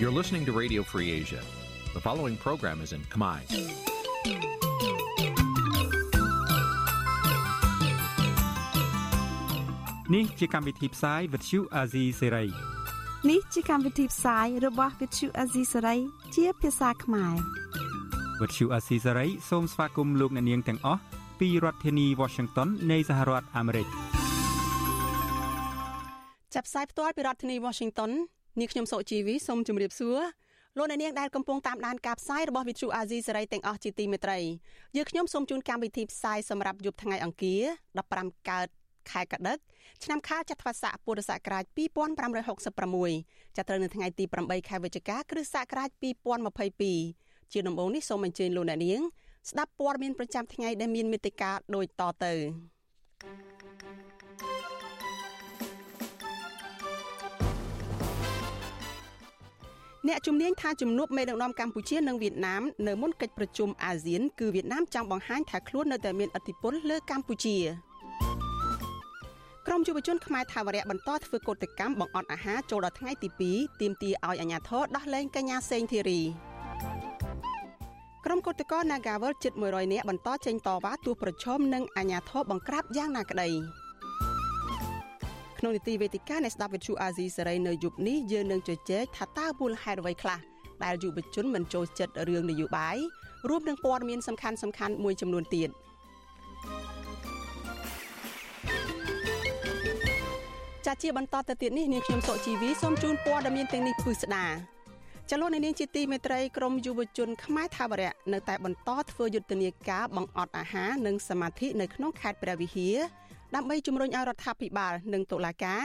You're listening to Radio Free Asia. The following program is in Khmer. Nǐ chi càm bi tiệp xáy vệt chiu a zì sê នេះជាកម្មវិធីផ្សាយរបស់ Vithu Azisari ជាភាសាខ្មែរ វិទ្យុអស៊ីសេរីសូមស្វាគមន៍លោកអ្នកនាងទាំងអស់ពីរដ្ឋធានី Washington នៃសហរដ្ឋអាមេរិក ចាប់ផ្សាយផ្ទាល់ពីរដ្ឋធានី Washington នាងខ្ញុំសុជីវីសូមជម្រាបសួរលោកអ្នកនាងដែលកំពុងតាមដានការផ្សាយរបស់ Vithu Azisari ទាំងអស់ជាទីមេត្រីយើងខ្ញុំសូមជូនកម្មវិធីផ្សាយសម្រាប់យប់ថ្ងៃអង្គារ15កើតខែកដិកឆ្នាំខាលចត្វាស័កពុរសករាជ2566ចាប់ត្រូវនៅថ្ងៃទី8ខែវិច្ឆិកាគ្រិស្តសករាជ2022ជាដំបូងនេះសូមអញ្ជើញលោកអ្នកនាងស្ដាប់ព័ត៌មានប្រចាំថ្ងៃដែលមានមេត្តាដូចតទៅ អ្នកជំនាញថាជំនួបមេដឹកនាំកម្ពុជានិងវៀតណាមនៅមុនកិច្ចប្រជុំអាស៊ានគឺវៀតណាមចង់បង្ហាញថាខ្លួននៅតែមានឥទ្ធិពលលើកម្ពុជាក្រមយុវជនខ្មែរថាវរៈបន្តធ្វើកោតកម្មបង្អត់អាហារចូលដល់ថ្ងៃទី2ទាមទារឲ្យអាជ្ញាធរដោះលែងកញ្ញាសេងធីរីក្រុមកោតក្រ Nagawal ជិត100នាក់បន្តចេញតវ៉ាទោះប្រឈមនឹងអាជ្ញាធរបង្ក្រាបយ៉ាងណាក្តី ក្នុងនីតិវេទិកានៃស្ដាប់វិទ្យុអាស៊ីសេរីនៅយប់នេះយើងនឹងជជែកថាតើមូលហេតុអ្វីខ្លះដែលយុវជនមិនចូលចិត្តរឿងនយោបាយរួមនឹងព័ត៌មានសំខាន់សំខាន់មួយចំនួនទៀត។ចាជាបន្តទៅទៀតនេះនាងខ្ញុំសុជីវីសូមជូនព័ត៌មានទាំងនេះពិស្ដាចលនានាងជាទីមេត្រីក្រមយុវជនខ្មែរថាវរៈនៅតែបន្តធ្វើយុទ្ធនាការបង្អត់អាហារនិងសមាធិនៅក្នុងខេត្តព្រះវិហារ ដើម្បីជំរុញឲ្យរដ្ឋាភិបាលនិងតុលាការ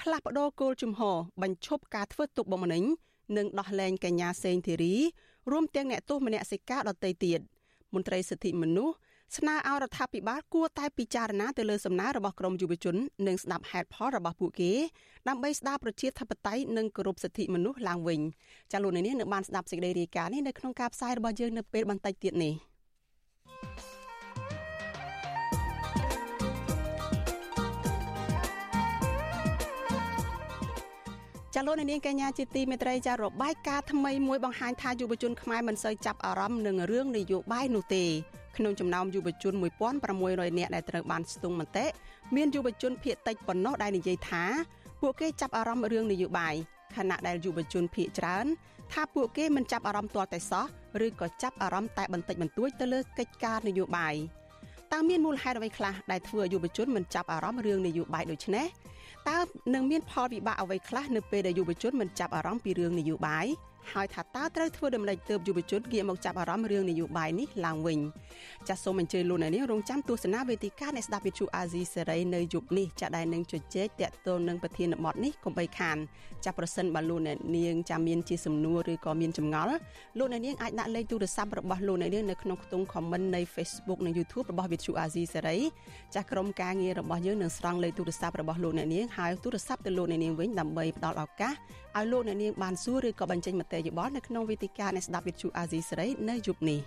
ផ្លាស់ប្តូរគោលជំហរបញ្ឈប់ការធ្វើទុកបុកម្នេញនិងដោះលែងកញ្ញាសេងធីរីរួមទាំងអ្នកទោសមនសិការដទៃទៀតមន្ត្រីសិទ្ធិមនុស្សស្នើឲ្យរដ្ឋាភិបាលគួរតែពិចារណាទៅលើសំណើរបស់ក្រមយុវជននិងស្ដាប់ហេតុផលរបស់ពួកគេដើម្បីស្ដារប្រជាធិបតេយ្យនិងគោរពសិទ្ធិមនុស្សឡើងវិញចាលោកនាងនឹងបានស្ដាប់សេចក្តីរាយការណ៍នេះនៅក្នុងការផ្សាយរបស់យើងនៅពេលបន្តិចទៀតនេះ ចាលោកនាងកញ្ញាជាទីមេត្រីចារបាយការណ៍ថ្មីមួយបង្ហាញថាយុវជនខ្មែរមិនសូវចាប់អារម្មណ៍នឹងរឿងនយោបាយនោះទេក្នុងចំណោមយុវជន1600នាក់ដែលត្រូវបានស្ទង់មតិមានយុវជនភៀសតិចប៉ុណ្ណោះដែលនិយាយថាពួកគេចាប់អារម្មណ៍រឿងនយោបាយខណៈដែលយុវជនភៀសច្រើនថាពួកគេមិនចាប់អារម្មណ៍ទាល់តែសោះឬក៏ចាប់អារម្មណ៍តែបន្តិចបន្តួចទៅលើកិច្ចការនយោបាយតើមានមូលហេតុអ្វីខ្លះដែលធ្វើឲ្យយុវជនមិនចាប់អារម្មណ៍រឿងនយោបាយដូចនេះ តើនឹងមានផលវិបាកអ្វីខ្លះនៅពេលដែលយុវជនមិនចាប់អារម្មណ៍ពីរឿងនយោបាយ ហើយថាតើត្រូវធ្វើដំណេចទើបយុវជនងាកមកចាប់អារម្មណ៍រឿងនយោបាយនេះឡើងវិញចាសសូមអញ្ជើញលោកអ្នកនាងរងចាំទស្សនាវេទិកានៃស្ដាប់វិទ្យុអាស៊ីសេរីនៅយប់នេះចាដែលនឹងជជែកតាក់ទងនឹងប្រធានបទនេះកុំបីខានចាប្រសិនបើលោកអ្នកនាងចាំមានជាសំណួរឬក៏មានចម្ងល់លោកអ្នកនាងអាចដាក់លេខទូរស័ព្ទរបស់លោកអ្នកនាងនៅក្នុងខ្ទង់ comment នៃ Facebook និង YouTube របស់វិទ្យុអាស៊ីសេរីចាក្រុមការងាររបស់យើងនឹងស្រង់លេខទូរស័ព្ទរបស់លោកអ្នកនាងហើយទូរស័ព្ទទៅលោកអ្នកនាងវិញដើម្បីផ្ដល់ឱកាស ឲ្យលោកអ្នកនាងបានសួរឬក៏បញ្ចេញមតិយោបល់នៅក្នុងវេទិកានៃស្ដាប់វិទ្យុអាស៊ីសេរីនៅយប់នេះ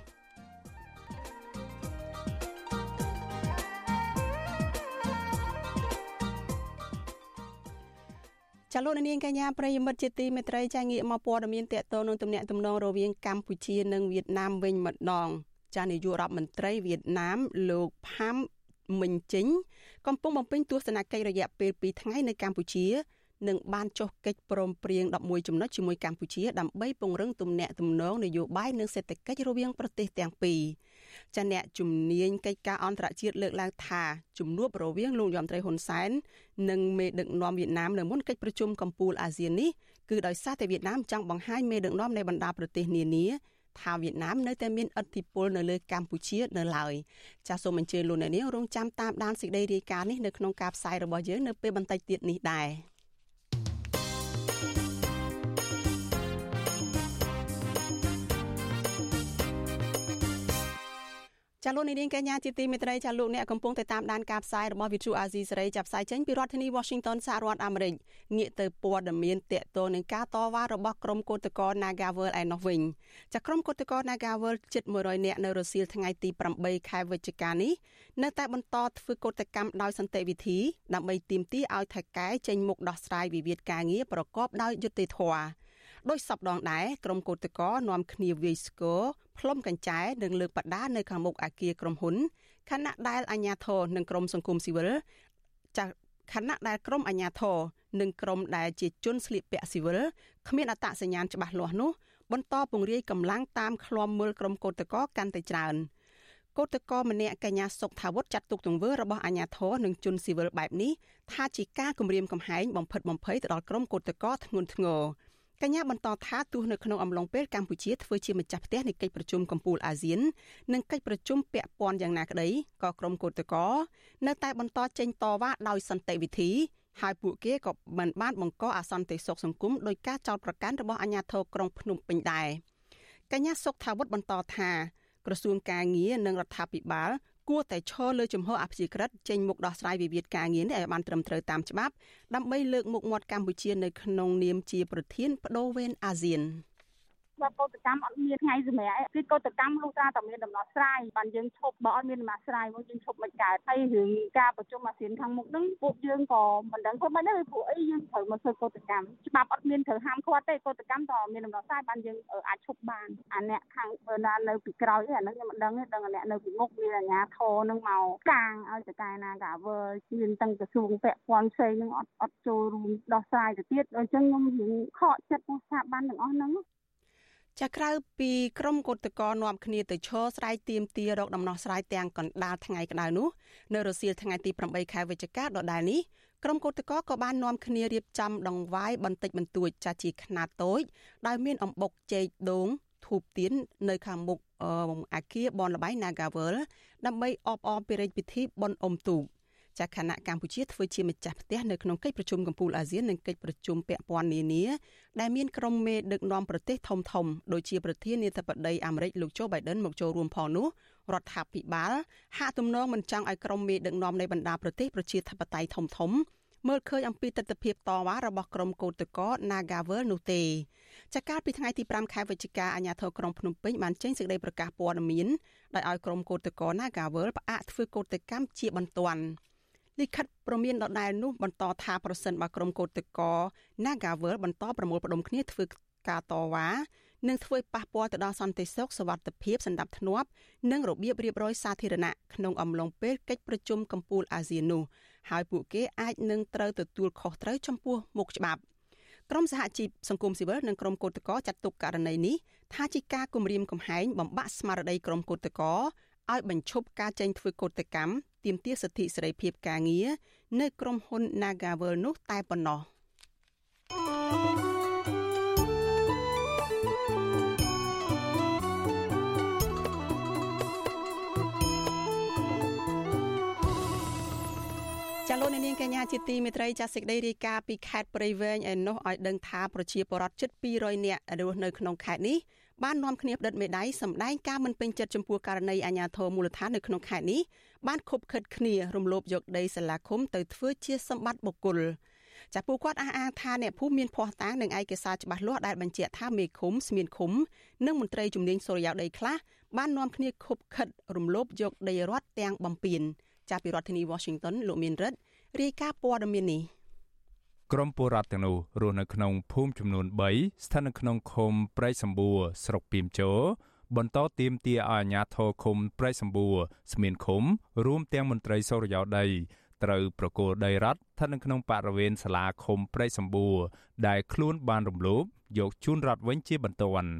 ចលនានាងកញ្ញាប្រិយមិត្តជាទីមេត្រីចាងាកមកព័ត៌មានតកតនឹងទំនាក់ទំនងរវាងកម្ពុជានិងវៀតណាមវិញម្ដងចានាយករដ្ឋមន្ត្រីវៀតណាមលោកផាំមិញជិញកំពុងបំពេញទស្សនកិច្ចរយៈពេល2ថ្ងៃនៅកម្ពុជា នឹងបានចុះកិច្ចព្រមព្រៀង11ចំណុចជាមួយកម្ពុជាដើម្បីពង្រឹងទំនាក់ទំនងនយោបាយនិងសេដ្ឋកិច្ចរវាងប្រទេសទាំងពីរចាអ្នកជំនាញកិច្ចការអន្តរជាតិលើកឡើងថាជំនួបរវាងលោកយមត្រីហ៊ុនសែននិងមេដឹកនាំវៀតណាមនៅមុនកិច្ចប្រជុំកំពូលអាស៊ាននេះគឺដោយសារតែវៀតណាមចង់បង្ហាញមេដឹកនាំនៃបណ្ដាប្រទេសនានាថាវៀតណាមនៅតែមានឥទ្ធិពលនៅលើកម្ពុជានៅឡើយចាសសូមអញ្ជើញលោកអ្នកនាងរងចាំតាមដានសេចក្តីរាយការណ៍នេះនៅក្នុងការផ្សាយរបស់យើងនៅពេលបន្តិចទៀតនេះដែរ ចាលោកនាងកញ្ញាជាទីមេត្រីចាលោកអ្នកកំពុងតែតាមដានការផ្សាយរបស់ Vithu Azizi សេរីចាប់ផ្សាយចេញពីរដ្ឋធានី Washington សហរដ្ឋអាមេរិកងាកទៅព័ត៌មានតកតងនឹងការតវ៉ារបស់ក្រុមកោតក្រ Nagawal ឯណោះវិញចាក្រុមកោតក្រ Nagawal ជិត100នាក់នៅរសៀលថ្ងៃទី8ខែវិច្ឆិកានេះនៅតែបន្តធ្វើកោតកម្មដោយសន្តិវិធីដើម្បីទាមទារឲ្យថៃកែចេញមុខដោះស្រាយវិវាទការងារប្រកបដោយយុត្តិធម៌ ដោយសពដងដែរក្រុមកោតក្រនាំគ្នាវាយស្គរផ្លុំកញ្ចែនិងលើកបដានៅខាងមុខអគារក្រុមហ៊ុនខណៈដែលអាជ្ញាធរនិងក្រុមសង្គមស៊ីវិលចាខណៈដែលក្រុមអាជ្ញាធរនិងក្រុមដែលជាជនស្លៀកពាក់ស៊ីវិលគ្មានអត្តសញ្ញាណច្បាស់លាស់នោះបន្តពង្រាយកម្លាំងតាមឃ្លាំមើលក្រុមកោតក្រកាន់តែច្រើនកោតក្រម្នាក់កញ្ញាសុកថាវុធចាត់ទុកទង្វើរបស់អាជ្ញាធរនិងជនស៊ីវិលបែបនេះថាជាការគំរាមកំហែងបំផិតបំភ័យទៅដល់ក្រុមកោតក្រធ្ងន់ធ្ងរ កញ្ញាបន្តថាទោះនៅក្នុងអំឡុងពេលកម្ពុជាធ្វើជាម្ចាស់ផ្ទះនៃកិច្ចប្រជុំកំពូលអាស៊ាននិងកិច្ចប្រជុំពាក់ព័ន្ធយ៉ាងណាក្តីក៏ក្រុមកោតក្រនៅតែបន្តចេញតវ៉ាដោយសន្តិវិធីហើយពួកគេក៏មិនបានបង្កអសន្តិសុខសង្គមដោយការចោទប្រកាន់របស់អាជ្ញាធរក្រុងភ្នំពេញដែរកញ្ញាសុកថាវុធបន្តថាក្រសួងការងារនិងរដ្ឋាភិបាល គួរតែឈរលើជំហរអព្យាក្រឹតចេញមុខដោះស្រាយវិវាទការងារនេះឲ្យបានត្រឹមត្រូវតាមច្បាប់ដើម្បីលើកមុខមាត់កម្ពុជានៅក្នុងនាមជាប្រធានបដូវវេនអាស៊ាន។ បើកោតកម្មអត់មានថ្ងៃសម្រាប់គឺកោតកម្មលុះត្រាតែមានដំណោះស្រាយបានយើងឈប់បើអត់មានដំណោះស្រាយមកយើងឈប់មិនកើតហើយរឿងការប្រជុំអាស៊ានខាងមុខហ្នឹងពួកយើងក៏មិនដឹងធ្វើម៉េចដែរពួកអីយើងត្រូវមកធ្វើកោតកម្មច្បាប់អត់មានត្រូវហាមឃាត់ទេកោតកម្មតើមានដំណោះស្រាយបានយើងអាចឈប់បានអាអ្នកខាងបើណានៅពីក្រោយអាហ្នឹងខ្ញុំមិនដឹងទេដឹងអាអ្នកនៅពីមុខមានអាញាធរហ្នឹងមកកាងឲ្យតកែណាកាវើមានទាំងក្រសួងពាក់ព័ន្ធផ្សេងហ្នឹងអត់អត់ចូលរួមដោះស្រាយទៅទៀតអញ្ចឹងខ្ញុំរឿងខកចិត្តរបស់ស្ថាប័នទាំងអស់ហ្នឹង ចាក្រៅពីក្រមកោតក្រនាំគ្នាទៅឈរស្រ័យទៀមទារកដំណោះស្រាយទាំងកណ្ដាលថ្ងៃក្តៅនោះនៅរសៀលថ្ងៃទី8ខែវិច្ឆិកាដដែលនេះក្រុមកោតក្រក៏បាននាំគ្នារៀបចំដង្វាយបន្តិចបន្តួចចាជាខ្នាតតូចដោយមានអំបុកចេកដូងធូបទៀននៅខាងមុខអាគារបនលបៃ Nagavel ដើម្បីអបអរពីរាជពិធីបុណ្យអុំទូក ចាខណៈកម្ពុជាធ្វើជាម្ចាស់ផ្ទះនៅក្នុងកិច្ចប្រជុំកំពូលអាស៊ាននិងកិច្ចប្រជុំពាក់ព័ន្ធនានាដែលមានក្រុមមេដឹកនាំប្រទេសធំធំដូចជាប្រធានាធិបតីអាមេរិកលោកโจ Biden មកចូលរួមផងនោះរដ្ឋាភិបាលហាក់ទំនងមិនចង់ឲ្យក្រុមមេដឹកនាំនៃបណ្ដាប្រទេសប្រជាធិបតេយ្យធំធំមើលឃើញអំពីទស្សនវិជ្ជាតវ៉ារបស់ក្រុមកោតក្រ Nagavel នោះទេចាកាលពីថ្ងៃទី5ខែវិច្ឆិកាអាជ្ញាធរក្រុងភ្នំពេញបានចេញសេចក្តីប្រកាសព័ត៌មានដោយឲ្យក្រុមកោតក្រ Nagavel ផ្អាកធ្វើកោតកម្មជាបន្ទាន់ លិខិតព្រមានដដែលនោះបន្តថាប្រសិនបើក្រុមកោតក្រ Nagavel បន្តប្រមូលផ្ដុំគ្នាធ្វើការតវ៉ានឹងធ្វើឲ្យប៉ះពាល់ទៅដល់សន្តិសុខសวัสดิភាពសន្តិភាពនិងរបៀបរៀបរយសាធារណៈក្នុងអំឡុងពេលកិច្ចប្រជុំកំពូលអាស៊ាននោះហើយពួកគេអាចនឹងត្រូវទទួលខុសត្រូវចំពោះមុខច្បាប់ក្រមសហជីពសង្គមស៊ីវិលនិងក្រមកោតក្រចាត់ទុកករណីនេះថាជាការគំរាមកំហែងបំបាក់ស្មារតីក្រមកោតក្រឲ្យបញ្ឈប់ការចេញធ្វើកោតកម្ម ទាមទារសិទ្ធិសេរីភាពការងារនៅក្រុមហ៊ុន Nagavel នោះតែប៉ុណ្ណោះចាលោកនាងកញ្ញាជាទីមេត្រីចាសេចក្តីរាយការណ៍ពីខេត្តព្រៃវែងឯនោះឲ្យដឹងថាប្រជាពលរដ្ឋជិត200នាក់រស់នៅក្នុងខេត្តនេះ បាននាំគ្នាផ្តិតមេដៃសម្ដែងការមិនពេញចិត្តចំពោះករណីអាញាធរមូលដ្ឋាននៅក្នុងខេត្តនេះបានខົບខិតគ្នារំលោភយកដីសាលាឃុំទៅធ្វើជាសម្បត្តិបុគ្គលចាពួកគាត់អះអាងថាអ្នកភូមិមានភ័ស្តុតាងនិងឯកសារច្បាស់លាស់ដែលបញ្ជាក់ថាមេឃុំស្មានឃុំនិងមន្ត្រីជំនាញសូរិយោដីខ្លះបាននាំគ្នាខົບខិតរំលោភយកដីរដ្ឋទាំងបំពេញចាប់ពីរដ្ឋធានី Washington លោកមានរិទ្ធរាយការណ៍ព័ត៌មាននេះ ក្រុមពលរដ្ឋទាំងនោះរស់នៅក្នុងភូមិចំនួន3ស្ថិតនៅក្នុងឃុំព្រៃសម្បួរស្រុកពីមជោបន្តទៀមទាឲ្យអាជ្ញាធរឃុំព្រៃសម្បួរស្មានឃុំរួមទាំងមន្ត្រីសូរិយោដីត្រូវប្រគល់ដីរដ្ឋស្ថិតនៅក្នុងបរិវេណសាលាឃុំព្រៃសម្បួរដែលខ្លួនបានរំលោភយកជូនរដ្ឋវិញជាបន្ទាន់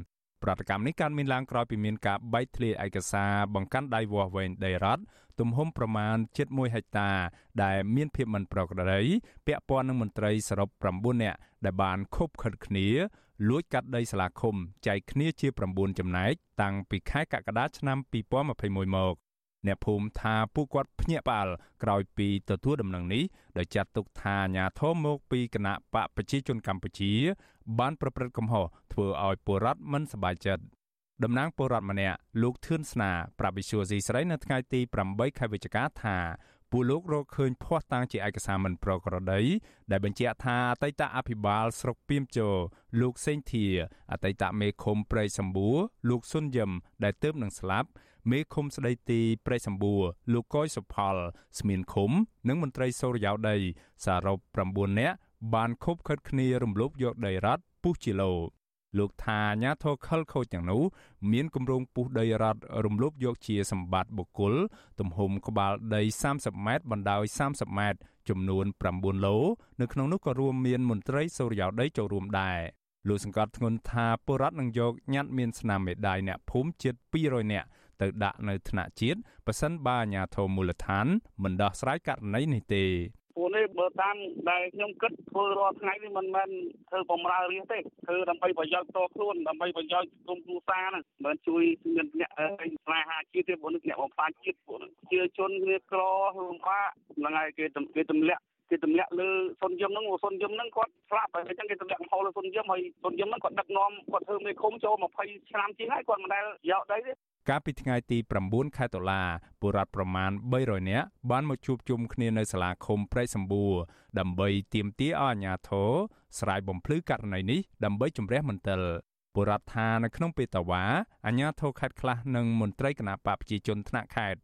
ប្រតិកម្មនេះកើតមានឡើងក្រោយពីមានការបែកធ្លាយឯកសារបង្កាន់ដៃវាស់វែងដីរដ្ឋទំហំប្រមាណជិត1ហិកតា ដែលមានភាពមិនប្រក្រតីពាក់ព័ន្ធនឹងមន្ត្រីសរុប9នាក់ដែលបានខົບខិតគ្នាលួចកាត់ដីសាលាឃុំចែកគ្នាជា9ចំណែកតាំងពីខែកក្កដាឆ្នាំ2021មក អ្នកភូមិថាពួកគាត់ភ្ញាក់ផ្អើលក្រោយពីទទួលដំណឹងនេះដោយចាត់ទុកថាអាញាធមមកពីគណៈបកប្រជាជនកម្ពុជា បានប្រព្រឹត្តកំហុសធ្វើឲ្យពលរដ្ឋមិនសប្បាយចិត្តតំណាងពលរដ្ឋម្នាក់លោកធឿនស្នាប្រាប់វិសុយស៊ីស្រីនៅថ្ងៃទី8ខែវិច្ឆិកាថាពួកលោករកឃើញភ័ស្តុតាងជាឯកសារមិនប្រក្រតីដែលបញ្ជាក់ថាអតីតអភិបាលស្រុកពីមជោលោកសេងធាអតីតមេឃុំព្រៃសម្បួរលោកសុនយឹមដែលទើបនឹងស្លាប់ មេឃុំស្ដីទីព្រៃសម្បួរលោកកយសុផលស្មានឃុំ និងមន្ត្រីសូរិយោដីសរុប9នាក់បានខົບខិតគ្នារំលោភយកដីរដ្ឋពុះជាលោលោកថាអាញាធរខលខូចទាំងនោះមានគម្រោងពុះដីរដ្ឋរំលោភយកជាសម្បត្តិបុគ្គល ទំហំក្បាលដី30ម៉ែត្របណ្ដោយ30ម៉ែត្រចំនួន9ឡូនៅក្នុងនោះក៏រួមមានមន្ត្រីសូរិយោដីចូលរួមដែរលោកសង្កត់ធ្ងន់ថាបុរដ្ឋនឹងយកញត្តិមានស្នាមមេដាយអ្នកភូមិជិត200នាក់ ទៅដាក់នៅថ្នាក់ជាតិប៉ះសិនបើអាជ្ញាធរមូលដ្ឋានមិនដោះស្រាយករណីនេះទេពួកនេះបើតាមដែលខ្ញុំគិតធ្វើរាល់ថ្ងៃនេះមិនមែនធ្វើបំរើរាជទេធ្វើដើម្បីប្រយោជន៍ផ្ទាល់ខ្លួនដើម្បីប្រយោជន៍ក្រុមគ្រួសារហ្នឹងមិនជួយមានអ្នកស្នេហាជាតិទេពួកនេះអ្នកបំផ្លាញជាតិពួកនេះជាជនគ្នាក្រលំបាកហ្នឹងហើយគេគេទម្លាក់គេទម្លាក់លើសុនយឹមហ្នឹងសុនយឹមហ្នឹងគាត់ស្លាប់ហើយអញ្ចឹងគេទម្លាក់កំហុសលើសុនយឹមហើយសុនយឹមហ្នឹងគាត់ដឹកនាំគាត់ធ្វើមេឃុំចូល20ឆ្នាំជាងហើយគាត់មិនដែលយកដីទេ កាលពីថ្ងៃទី9ខែតុលាបុរដ្ឋប្រមាណ300នាក់បានមកជួបជុំគ្នានៅសាលាឃុំព្រែកសម្បួរដើម្បីទាមទារឲ្យអាជ្ញាធរស្រាយបំភ្លឺករណីនេះដើម្បីជំរះមន្ទិលបុរដ្ឋថានៅក្នុងពេលតវ៉ាអាជ្ញាធរខេត្តខ្លះនិងមន្ត្រីគណៈបកប្រជាជនថ្នាក់ខេត្ត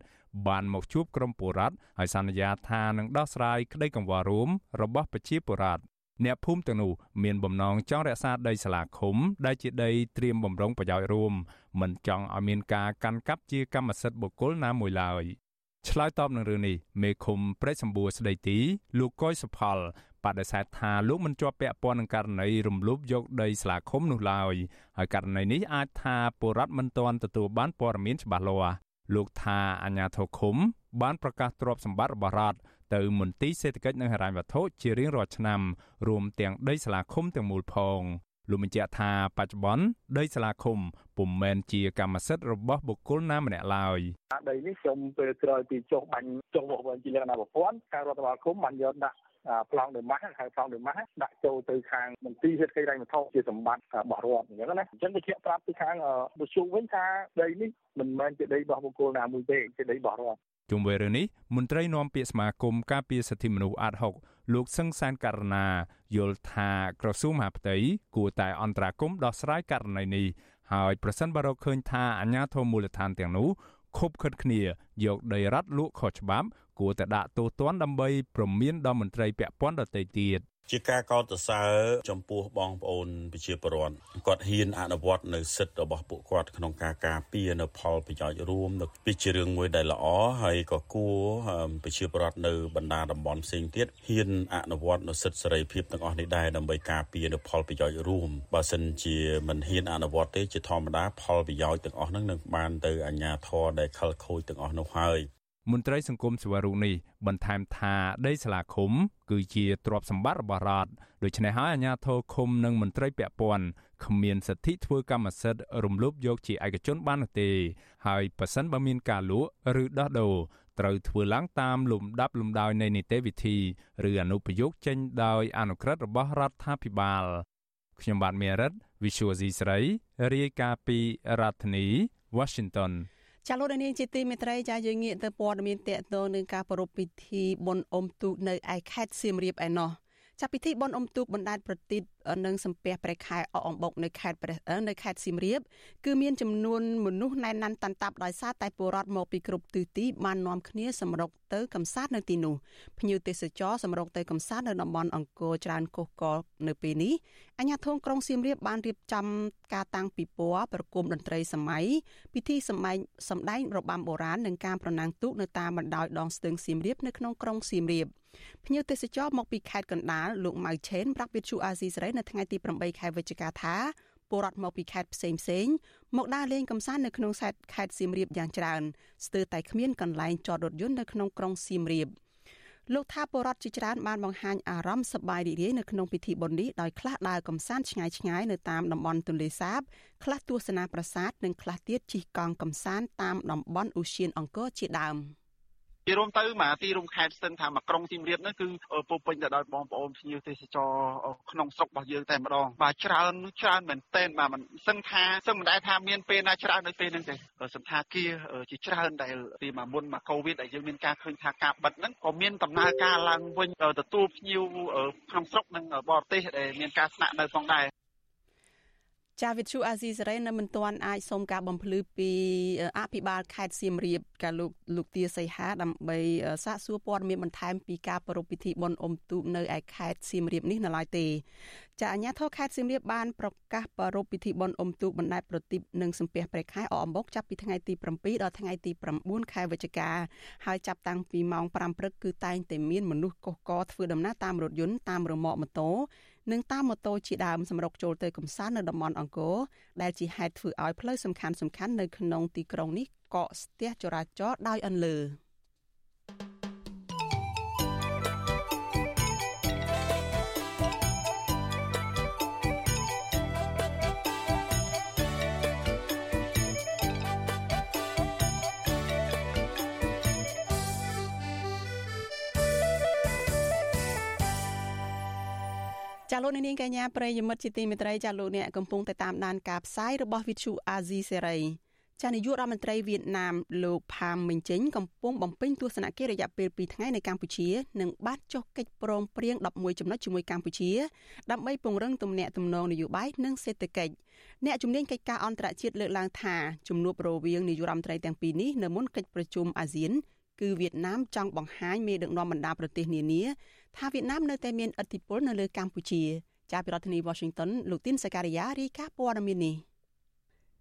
បានមកជួបក្រុមបុរដ្ឋហើយសន្យាថានឹងដោះស្រាយក្តីកង្វល់រួមរបស់ប្រជាពលរដ្ឋ អ្នកភូមិទាំងនោះមានបំណងចង់រក្សាដីសាលាឃុំ ដែលជាដីត្រៀមបំរុងប្រយោជន៍រួមមិនចង់ឲ្យមានការកាន់កាប់ជាកម្មសិទ្ធិបុគ្គលណាមួយឡើយឆ្លើយតបនឹងរឿងនេះមេឃុំព្រែកសម្បួរស្ដីទី លោកកុយសុផលបដិសេធថាលោកមិនជាប់ពាក់ព័ន្ធនឹងករណីរំលោភយកដីសាលាឃុំនោះឡើយហើយករណីនេះអាចថាពលរដ្ឋមិនទាន់ទទួលបានព័ត៌មានច្បាស់លាស់លោកថាអាញាធរឃុំបានប្រកាសទ្រព្យសម្បត្តិរបស់រដ្ឋ ទៅមន្ទីរសេដ្ឋកិច្ចនិងហិរញ្ញវត្ថុជារៀងរាល់ឆ្នាំរួមទាំងដីសាលាឃុំទាំងមូលផងលោកបញ្ជាក់ថាបច្ចុប្បន្នដីសាលាឃុំពុំមែនជាកម្មសិទ្ធិរបស់បុគ្គលណាម្នាក់ឡើយដីនេះខ្ញុំពេលក្រោយពីចុះបាញ់ចុះមកវិញជាលក្ខណៈប្រព័ន្ធការរដ្ឋបាលឃុំបានយកដាក់ប្លង់ដឺម៉ាស់ហៅប្លង់ដឺម៉ាស់ដាក់ចូលទៅខាងមន្ទីរសេដ្ឋកិច្ចរៃវត្ថុជាសម្បត្តិរបស់រដ្ឋអញ្ចឹងណាអញ្ចឹងគេជាប្រាប់ពីខាងបុជុវិញថាដីនេះមិនមែនជាដីរបស់បុគ្គលណាមួយទេជាដីរបស់រដ្ឋ ជុំវិញរឿងនេះមន្ត្រីនាំពាក្យសមាគមការពារសិទ្ធិមនុស្សអាត6លោកសឹងសានករណាយល់ថាក្រសួងមហាផ្ទៃគួរតែអន្តរាគមដោះស្រាយករណីនេះហើយប្រសិនបើរកឃើញថាអាជ្ញាធរមូលដ្ឋានទាំងនោះខົບខិតគ្នាយកដីរដ្ឋលក់ខុសច្បាប់គួរតែដាក់ទោសទណ្ឌដើម្បីប្រមានដល់មន្ត្រីពាក់ព័ន្ធដទៃទៀត ជាការកោតសរសើរចំពោះបងប្អូនប្រជាពលរដ្ឋគាត់ហ៊ានអនុវត្តនៅសិទ្ធិរបស់ពួកគាត់ក្នុងការការពារនៅផលប្រយោជន៍រួមនៅពីជារឿងមួយដែលល្អហើយក៏គួរប្រជាពលរដ្ឋនៅបណ្ដាតំបន់ផ្សេងទៀតហ៊ានអនុវត្តនៅសិទ្ធិសេរីភាពទាំងអស់នេះដែរដើម្បីការពារនៅផលប្រយោជន៍រួមបើសិនជាមិនហ៊ានអនុវត្តទេជាធម្មតាផលប្រយោជន៍ទាំងអស់ហ្នឹងនឹងបានទៅអាជ្ញាធរដែលខលខូចទាំងអស់នោះហើយ មន្ត្រីសង្គមសេវារុនេះបន្ថែមថាដីសាលាឃុំ គឺជាទ្រព្យសម្បត្តិរបស់រដ្ឋដូច្នេះហើយអាជ្ញាធរឃុំនិងមន្ត្រីពាក់ព័ន្ធគ្មានសិទ្ធិធ្វើកម្មសិទ្ធិរំលោភយកជាឯកជនបាននោះទេ ហើយប៉ះសិនបើមានការលក់ឬដោះដូរត្រូវធ្វើឡើងតាមលំដាប់លំដោយនៃនីតិវិធីឬអនុប្រយោគចេញដោយអនុក្រឹត្យរបស់រដ្ឋាភិបាលខ្ញុំបាទមេរិត Visual C ស្រីរាយការណ៍ពីរដ្ឋធានី Washington ចាលោកនាងជាទីមេត្រីចាយើងងាកទៅព័ត៌មានតកតងនឹងការប្រារព្ធពិធីបុណ្យអុំទូកនៅឯខេត្តសៀមរាបឯណោះ ចាប់ពិធីបុណ្យអុំទូកបណ្ដែតប្រទីបនិងសំពះព្រះខែអកអំបុកនៅខេត្តព្រះនៅខេត្តសៀមរាបគឺមានចំនួនមនុស្សណែនណាន់តាន់តាប់ដោយសារតែពលរដ្ឋមកពីគ្រប់ទិសទីបាននាំគ្នាសម្រុកទៅកំសាន្តនៅទីនោះភ្ញៀវទេសចរសម្រុកទៅកំសាន្តនៅតំបន់អង្គរច្រើនកុះកលនៅពេលនេះអាជ្ញាធរក្រុងសៀមរាបបានរៀបចំការតាំងពិព័រណ៍ប្រគំតន្ត្រីសម័យពិធីសម្ដែងសម្ដែងរបាំបុរាណនិងការប្រណាំងទូកនៅតាមបណ្ដោយដងស្ទឹងសៀមរាបនៅក្នុងក្រុងសៀមរាប ភ្ញៀវទេសចរមកពីខេត្តកណ្ដាលលោកម៉ៅឆេនប្រាប់វិទ្យុអាស៊ីសេរីនៅថ្ងៃទី8ខែវិច្ឆិកាថាពលរដ្ឋមកពីខេត្តផ្សេងផ្សេងមកដើរលេងកម្សាន្តនៅក្នុងខេត្តសៀមរាបយ៉ាងច្រើនស្ទើរតែគ្មានកន្លែងចតរថយន្តនៅក្នុងក្រុងសៀមរាបលោកថាពលរដ្ឋជាច្រើនបានបង្ហាញអារម្មណ៍សប្បាយរីករាយនៅក្នុងពិធីបុណ្យនេះដោយខ្លះដើរកម្សាន្តឆ្ងាយឆ្ងាយនៅតាមតំបន់ទន្លេសាបខ្លះទស្សនាប្រាសាទនិងខ្លះទៀតជិះកង់កម្សាន្តតាមតំបន់ឧស្សាហអង្គរជាដើម។ ជារួមទៅមកទីរួមខេត្តស្ទឹងថាមកក្រុងសៀមរាបនោះគឺពោពេញទៅដោយបងប្អូនភ្ញៀវទេសចរក្នុងស្រុករបស់យើងតែម្ដងបាទច្រើនច្រើនមែនទែនបាទមិនសឹងថាសឹងមិនដែលថាមានពេលណាច្រើនដូចពេលហ្នឹងទេសន្តាគារជាច្រើនដែលពីមកមុនមកកូវីដដែលយើងមានការឃើញថាការបិទហ្នឹងក៏មានដំណើរការឡើងវិញទទួលភ្ញៀវក្នុងស្រុកនិងបរទេសដែលមានការស្នាក់នៅផងដែរ ចាវិទ្យុអាស៊ីសេរីនៅមិនទាន់អាចសូមការបំភ្លឺពីអភិបាលខេត្តសៀមរាបកាលោកលោកទាសីហាដើម្បីសាកសួរព័ត៌មានបន្ថែមពីការប្រារព្ធពិធីបុណ្យអុំទូកនៅឯខេត្តសៀមរាបនេះនៅឡើយទេចាអាជ្ញាធរខេត្តសៀមរាបបានប្រកាសប្រារព្ធពិធីបុណ្យអុំទូកបណ្ដែតប្រទីបនិងសំពះព្រះខែអអំបុកចាប់ពីថ្ងៃទី7ដល់ថ្ងៃទី9ខែវិច្ឆិកាហើយចាប់តាំងពីម៉ោង5ព្រឹកគឺតែងតែមានមនុស្សកុះកធ្វើដំណើរតាមរថយន្តតាមរមាក់ម៉ូតូ និងតាមម៉ូតូជាដើមសម្រុកចូលទៅកំសាន្តនៅតំបន់អង្គរដែលជាហេតុធ្វើឲ្យផ្លូវសំខាន់សំខាន់នៅក្នុងទីក្រុងនេះកកស្ទះចរាចរណ៍ដោយអន្លើ លោកនាងកញ្ញាប្រិយមិត្តជាទីមេត្រីចាលោកអ្នកកំពុងតែតាមដានការផ្សាយរបស់ Vithu Azizi Serai ចានាយករដ្ឋមន្ត្រីវៀតណាមលោកផាមមិញជិញកំពុងបំពេញទស្សនកិច្ចរយៈពេល2ថ្ងៃនៅកម្ពុជានិងបានចុះកិច្ចព្រមព្រៀង11ចំណុចជាមួយកម្ពុជាដើម្បីពង្រឹងទំនាក់ទំនងនយោបាយនិងសេដ្ឋកិច្ចអ្នកជំនាញកិច្ចការអន្តរជាតិលើកឡើងថាជំនួបរវាងនាយករដ្ឋមន្ត្រីទាំងពីរនេះនៅមុនកិច្ចប្រជុំអាស៊ានគឺវៀតណាមចង់បង្ហាញមេដឹកនាំបណ្ដាប្រទេសនានា ថាវៀតណាមនៅតែមានឥទ្ធិពលនៅលើកម្ពុជាជាប្រធានាធិបតី Washington លោកទីនសការីយ៉ារាយការណ៍ព័ត៌មាននេះ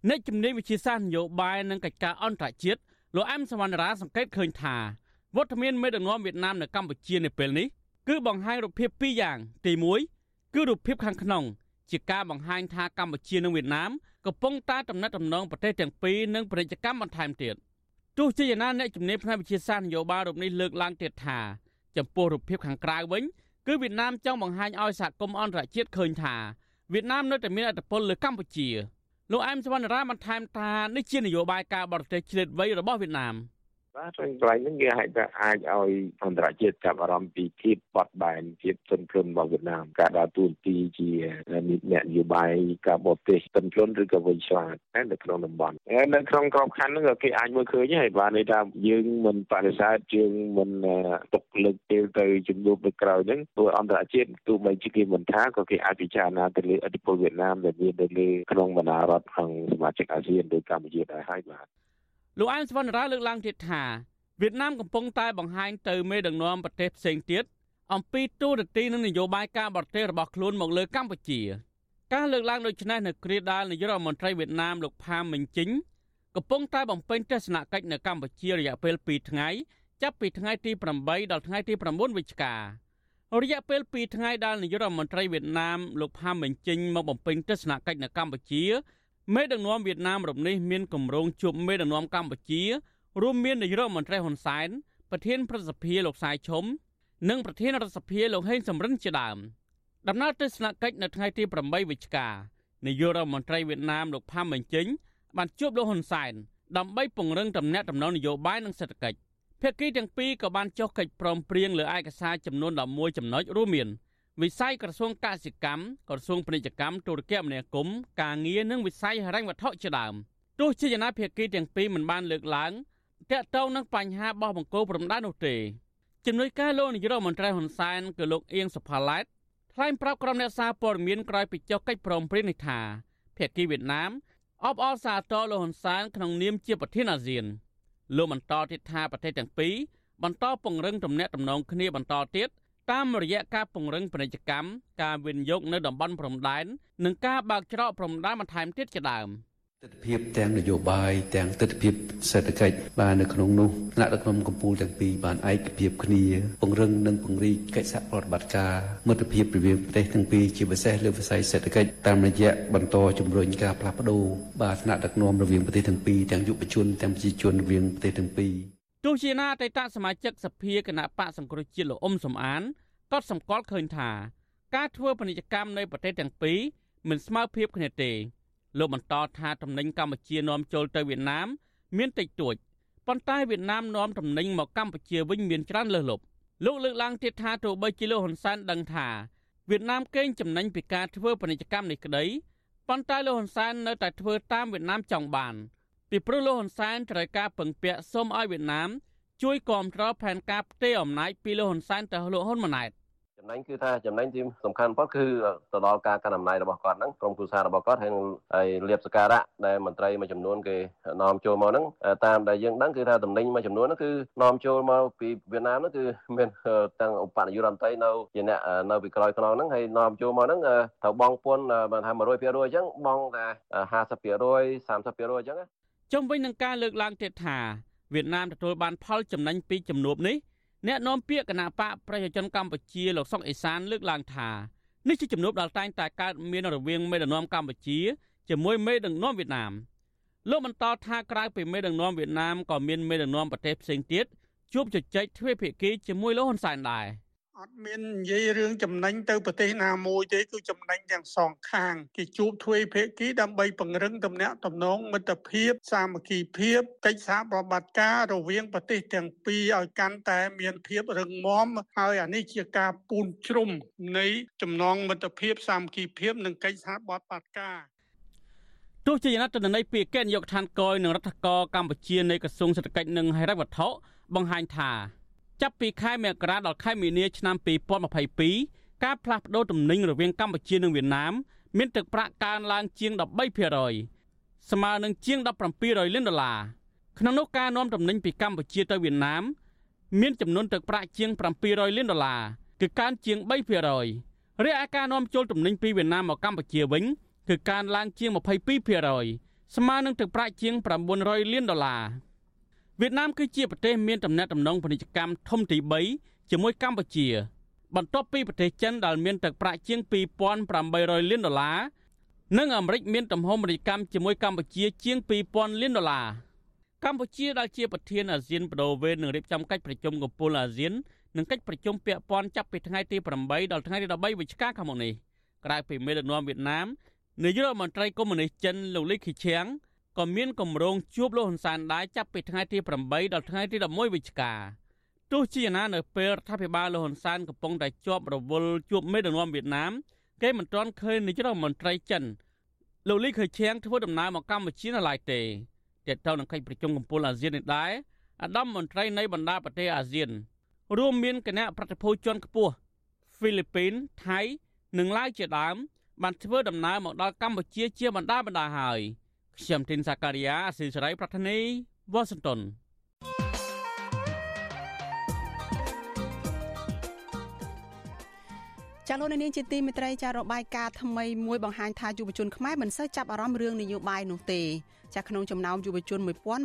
អ្នកជំនាញវិជាសាស្ត្រនយោបាយនិងកិច្ចការអន្តរជាតិលោកអែមសវណ្ណរាសង្កេតឃើញថាវត្តមានមេដឹកនាំវៀតណាមនៅកម្ពុជានៅពេលនេះគឺបង្ហាញរូបភាពពីរយ៉ាង ទី1គឺរូបភាពខាងក្នុងជាការបង្ហាញថាកម្ពុជានិងវៀតណាមកំពុងតែតំណែងតំណងប្រទេសទាំងពីរនិងពាណិជ្ជកម្មបន្ថែមទៀតទោះជាយ៉ាងណាអ្នកជំនាញផ្នែកវិទ្យាសាស្ត្រនយោបាយរូបនេះលើកឡើងទៀតថា ចំពោះរូបភាពខាងក្រៅវិញគឺវៀតណាមចង់បង្ហាញឲ្យសហគមន៍អន្តរជាតិឃើញថាវៀតណាមនៅតែមានឥទ្ធិពលលើកម្ពុជាលោកអែមសវណ្ណរាបន្ថែមថានេះជានយោបាយការបរទេសឆ្លៀតវៃរបស់វៀតណាម។ បាទក្នុងកន្លែងហ្នឹងគេហៅថាអាចឲ្យអន្តរជាតិចាប់អារម្មណ៍ពីភាពបត់បែនភាពទន់ភ្លន់របស់វៀតណាមការដើរតួនាទីជាអ្នកនយោបាយការបរទេសទន់ភ្លន់ឬក៏វិញឆ្លាតនៅក្នុងតំបន់នៅក្នុងក្របខ័ណ្ឌហ្នឹងគេអាចមើលឃើញហើយបាទន័យថាយើងមិនបដិសេធយើងមិនទុកលើកពេលទៅជំនួបនៅក្រៅហ្នឹងព្រោះអន្តរជាតិទោះបីជាគេមិនថាក៏គេអាចពិចារណាទៅលើអធិបតេយ្យវៀតណាមដែលមាននៅលើក្នុងបណ្ដារដ្ឋក្នុងសមាជិកអាស៊ានដូចកម្ពុជាដែរហើយបាទ លោកអែមសវណ្ណរាលើកឡើងទៀតថាវៀតណាមកំពុងតែបង្ហាញទៅមេដឹកនាំប្រទេសផ្សេងទៀតអំពីទូរទស្សន៍និងនយោបាយការបរទេសរបស់ខ្លួនមកលើកម្ពុជាការលើកឡើងដូចនេះនៅគ្រាដាលនាយករដ្ឋមន្ត្រីវៀតណាមលោកផាមមិញជីងកំពុងតែបំពេញទស្សនកិច្ចនៅកម្ពុជារយៈពេល2ថ្ងៃចាប់ពីថ្ងៃទី8ដល់ថ្ងៃទី9វិច្ឆិការយៈពេល2ថ្ងៃដែលនាយករដ្ឋមន្ត្រីវៀតណាមលោកផាមមិញជីងមកបំពេញទស្សនកិច្ចនៅកម្ពុជា មេដឹកនាំវៀតណាមរំនេះមានគម្រោងជួបមេដឹកនាំកម្ពុជា រួមមាននាយរដ្ឋមន្ត្រីហ៊ុនសែនប្រធានប្រសិទ្ធិលោកសាយឈុំនិងប្រធានរដ្ឋសភាលោកហេងសំរិនជាដើមដំណើរទស្សនកិច្ចនៅថ្ងៃទី8វិច្ឆិកានាយករដ្ឋមន្ត្រីវៀតណាមលោកផាំមិញជិញបានជួបលោកហ៊ុនសែនដើម្បីពង្រឹងទំនាក់ទំនងនយោបាយនិងសេដ្ឋកិច្ចភាគីទាំងពីរក៏បានចុះកិច្ចព្រមព្រៀងលើឯកសារចំនួន11ចំណុចរួមមាន វិស័យក្រសួងកសិកម្មក្រសួងពាណិជ្ជកម្មទូរគមនាគមន៍ការងារនិងវិស័យហិរញ្ញវត្ថុជាដើមទោះជាយ៉ាងណាភាគីទាំងពីរមិនបានលើកឡើងតាក់ទងនឹងបញ្ហាបោះបង្គោលព្រំដែននោះទេជំនួយការលោកនាយរដ្ឋមន្ត្រីហ៊ុនសែនគឺលោកអៀងសុផាឡែតថ្លែងប្រាប់ក្រុមអ្នកសារព័ត៌មានក្រោយពីចុះកិច្ចព្រមព្រៀងនេះថាភាគីវៀតណាមអបអរសាទរលោកហ៊ុនសែនក្នុងនាមជាប្រធានអាស៊ានលោកបន្តទៀតថាប្រទេសទាំងពីរបន្តពង្រឹងទំនាក់ទំនងគ្នាបន្តទៀត តាមរយៈការពង្រឹងពាណិជ្ជកម្មការវិនិយោគនៅតំបន់ព្រំដែននិងការបើកច្រកព្រំដែនបន្ថែមទៀតជាដើម។ទស្សនវិជ្ជាទាំងនយោបាយទាំងទស្សនវិជ្ជាសេដ្ឋកិច្ចបាននៅក្នុងនោះថ្នាក់ដឹកនាំកម្ពុជាទាំងពីរបានឯកភាពគ្នាពង្រឹងនិងពង្រីកកិច្ចសហប្រតិបត្តិការមិត្តភាពរវាងប្រទេសទាំងពីរជាពិសេសលើវិស័យសេដ្ឋកិច្ចតាមរយៈបន្តជំរុញការផ្លាស់ប្ដូរបាទថ្នាក់ដឹកនាំរវាងប្រទេសទាំងពីរទាំងយុវជនទាំងប្រជាជនរវាងប្រទេសទាំងពីរ ទោះជាណាអតីតសមាជិកសភាគណៈបកសង្គ្រោះជាតិលោកអ៊ុំសំអានក៏សម្គាល់ឃើញថាការធ្វើពាណិជ្ជកម្មនៅប្រទេសទាំងពីរមិនស្មើភាពគ្នាទេលោកបន្តថាតំណែងកម្ពុជានាំចូលទៅវៀតណាម មានតិចតួចប៉ុន្តែវៀតណាមនាំតំណែងមកកម្ពុជាវិញមានច្រើនលើសលប់លោកលើកឡើងទៀតថាទោះបីជាលោកហ៊ុនសែនដឹងថាវៀតណាមកេងចំណេញពីការធ្វើពាណិជ្ជកម្មនេះក្តីប៉ុន្តែលោកហ៊ុនសែននៅតែធ្វើតាមវៀតណាមចង់បាន ពីព្រោះលោកហ៊ុនសែនត្រូវការពឹងពាក់សូមឲ្យវៀតណាមជួយគ្រប់គ្រងផែនការផ្ទេរអំណាចពីលោកហ៊ុនសែនទៅលោកហ៊ុនម៉ាណែតចំណេញគឺថាចំណេញទីសំខាន់បំផុតគឺទៅដល់ការកាន់អំណាចរបស់គាត់ហ្នឹងក្រុមគ្រួសាររបស់គាត់ហើយហើយលៀបសការៈដែលមន្ត្រីមួយចំនួនគេនាំចូលមកហ្នឹងតាមដែលយើងដឹងគឺថាតំណែងមួយចំនួនហ្នឹងគឺនាំចូលមកពីវៀតណាមហ្នឹងគឺមានទាំងឧបនាយករដ្ឋមន្ត្រីនៅជាអ្នកនៅពីក្រោយខ្នងហ្នឹងហើយនាំចូលមកហ្នឹងត្រូវបងពន្ធបានថា100%អញ្ចឹងបងថា50% 30%អញ្ចឹង ជុំវិញនឹងការលើកឡើងទៀតថាវៀតណាមទទួលបានផលចំណេញពីជំនួបនេះអ្នកនាំពាក្យគណៈបកប្រជាជនកម្ពុជាលោកសុកអេសានលើកឡើងថានេះជាជំនួបដែលតែងតែកើតមានរវាងមេដឹកនាំកម្ពុជាជាមួយមេដឹកនាំវៀតណាមលោកបន្តថាក្រៅពីមេដឹកនាំវៀតណាមក៏មានមេដឹកនាំប្រទេសផ្សេងទៀតជួបជជែកទ្វេភាគីជាមួយលោកហ៊ុនសែនដែរ។ អត់មាននិយាយរឿងចំណេញទៅប្រទេសណាមួយទេគឺចំណេញទាំងសងខាងគេជួបទ្វេភាគីដើម្បីពង្រឹងទំនាក់ទំនងមិត្តភាពសាមគ្គីភាពកិច្ចសហប្រតិបត្តិការរវាងប្រទេសទាំងពីរឲ្យកាន់តែមានភាពរឹងមាំហើយអានេះជាការពូនជ្រុំនៃចំណងមិត្តភាពសាមគ្គីភាពនិងកិច្ចសហប្រតិបត្តិការទោះជាយ៉ាងណាទន្នន័យពីគណៈយកឋានកយនឹងរដ្ឋកោកម្ពុជានៃក្រសួងសេដ្ឋកិច្ចនិងហិរញ្ញវត្ថុបង្ហាញថា ចាប់ពីខែមករាដល់ខែមីនាឆ្នាំ2022ការផ្លាស់ប្តូរទំនិញរវាងកម្ពុជានិងវៀតណាមមានទឹកប្រាក់កើនឡើងជាង13%ស្មើនឹងជាង1700លានដុល្លារក្នុងនោះការនាំទំនិញពីកម្ពុជាទៅវៀតណាមមានចំនួនទឹកប្រាក់ជាង700លានដុល្លារគឺកើនជាង3%រីឯការនាំចូលទំនិញពីវៀតណាមមកកម្ពុជាវិញគឺកើនឡើងជាង22%ស្មើនឹងទឹកប្រាក់ជាង900លានដុល្លារ វៀតណាមគឺជាប្រទេសមានទំនាក់ទំនងពាណិជ្ជកម្មធំទី3ជាមួយកម្ពុជា បន្ទាប់ពីប្រទេសចិនដែលមានទឹកប្រាក់ជាង2800លានដុល្លារនិងអាមេរិកមានទំហំពាណិជ្ជកម្មជាមួយកម្ពុជាជាង2000លានដុល្លារកម្ពុជាដែលជាប្រធានអាស៊ានបដូវវេននឹងរៀបចំកិច្ចប្រជុំកំពូលអាស៊ាននិងកិច្ចប្រជុំពាក់ព័ន្ធចាប់ពីថ្ងៃទី8ដល់ថ្ងៃទី13វិច្ឆិកាខាងមុខនេះក្រៅពីមេដឹកនាំវៀតណាមនាយករដ្ឋមន្ត្រីកុម្មុយនីសចិនលោកលីខីឈៀង ក៏មានគម្រោងជួបលោកហ៊ុនសែនដែរចាប់ពីថ្ងៃទី8ដល់ថ្ងៃទី11វិច្ឆិកាទោះជាណានៅពេលរដ្ឋាភិបាលលោកហ៊ុនសែនកំពុងតែជាប់រវល់ជួបមេដឹកនាំវៀតណាមគេមិនទាន់ឃើញនាយករដ្ឋមន្ត្រីចិនលោកលីខឺឈៀងធ្វើដំណើរមកកម្ពុជានៅឡើយទេទាក់ទងនឹងកិច្ចប្រជុំកំពូលអាស៊ាននេះដែរអាដាមមន្ត្រីនៃបណ្ដាប្រទេសអាស៊ាន រួមមានគណៈប្រតិភូជាន់ខ្ពស់ហ្វីលីពីនថៃនិងឡាវជាដើមបានធ្វើដំណើរមកដល់កម្ពុជាជាបណ្ដាបណ្ដាហើយ ខ្ញុំទីនសាការីយ៉ាអស៊ីសេរីប្រធានីវ៉ាស៊ីនតោនចាលោកនាងជាទីមេត្រីចារបាយការណ៍ថ្មីមួយបង្ហាញថាយុវជនខ្មែរមិនសូវចាប់អារម្មណ៍រឿងនយោបាយនោះទេចាក្នុងចំណោមយុវជន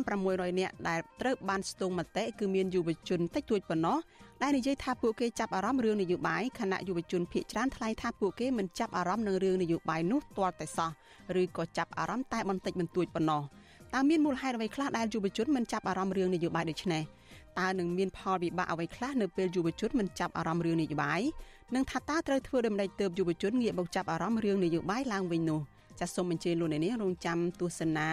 1600នាក់ដែលត្រូវបានស្ទង់មតិគឺមានយុវជនតិចតួចប៉ុណ្ណោះ ដែលនិយាយថាពួកគេចាប់អារម្មណ៍រឿងនយោបាយខណៈយុវជនភាគច្រើនថ្លែងថាពួកគេមិនចាប់អារម្មណ៍នឹងរឿងនយោបាយនោះទាល់តែសោះឬក៏ចាប់អារម្មណ៍តែបន្តិចបន្តួចប៉ុណ្ណោះតើមានមូលហេតុអ្វីខ្លះដែលយុវជនមិនចាប់អារម្មណ៍រឿងនយោបាយដូចនេះតើនឹងមានផលវិបាកអ្វីខ្លះនៅពេលយុវជនមិនចាប់អារម្មណ៍រឿងនយោបាយនិងថាតើត្រូវធ្វើដូចម្តេចទើបយុវជនងាកមកចាប់អារម្មណ៍រឿងនយោបាយឡើងវិញនោះ ចាសសូមអញ្ជើញលោកអ្នកនាងរងចាំទស្សនា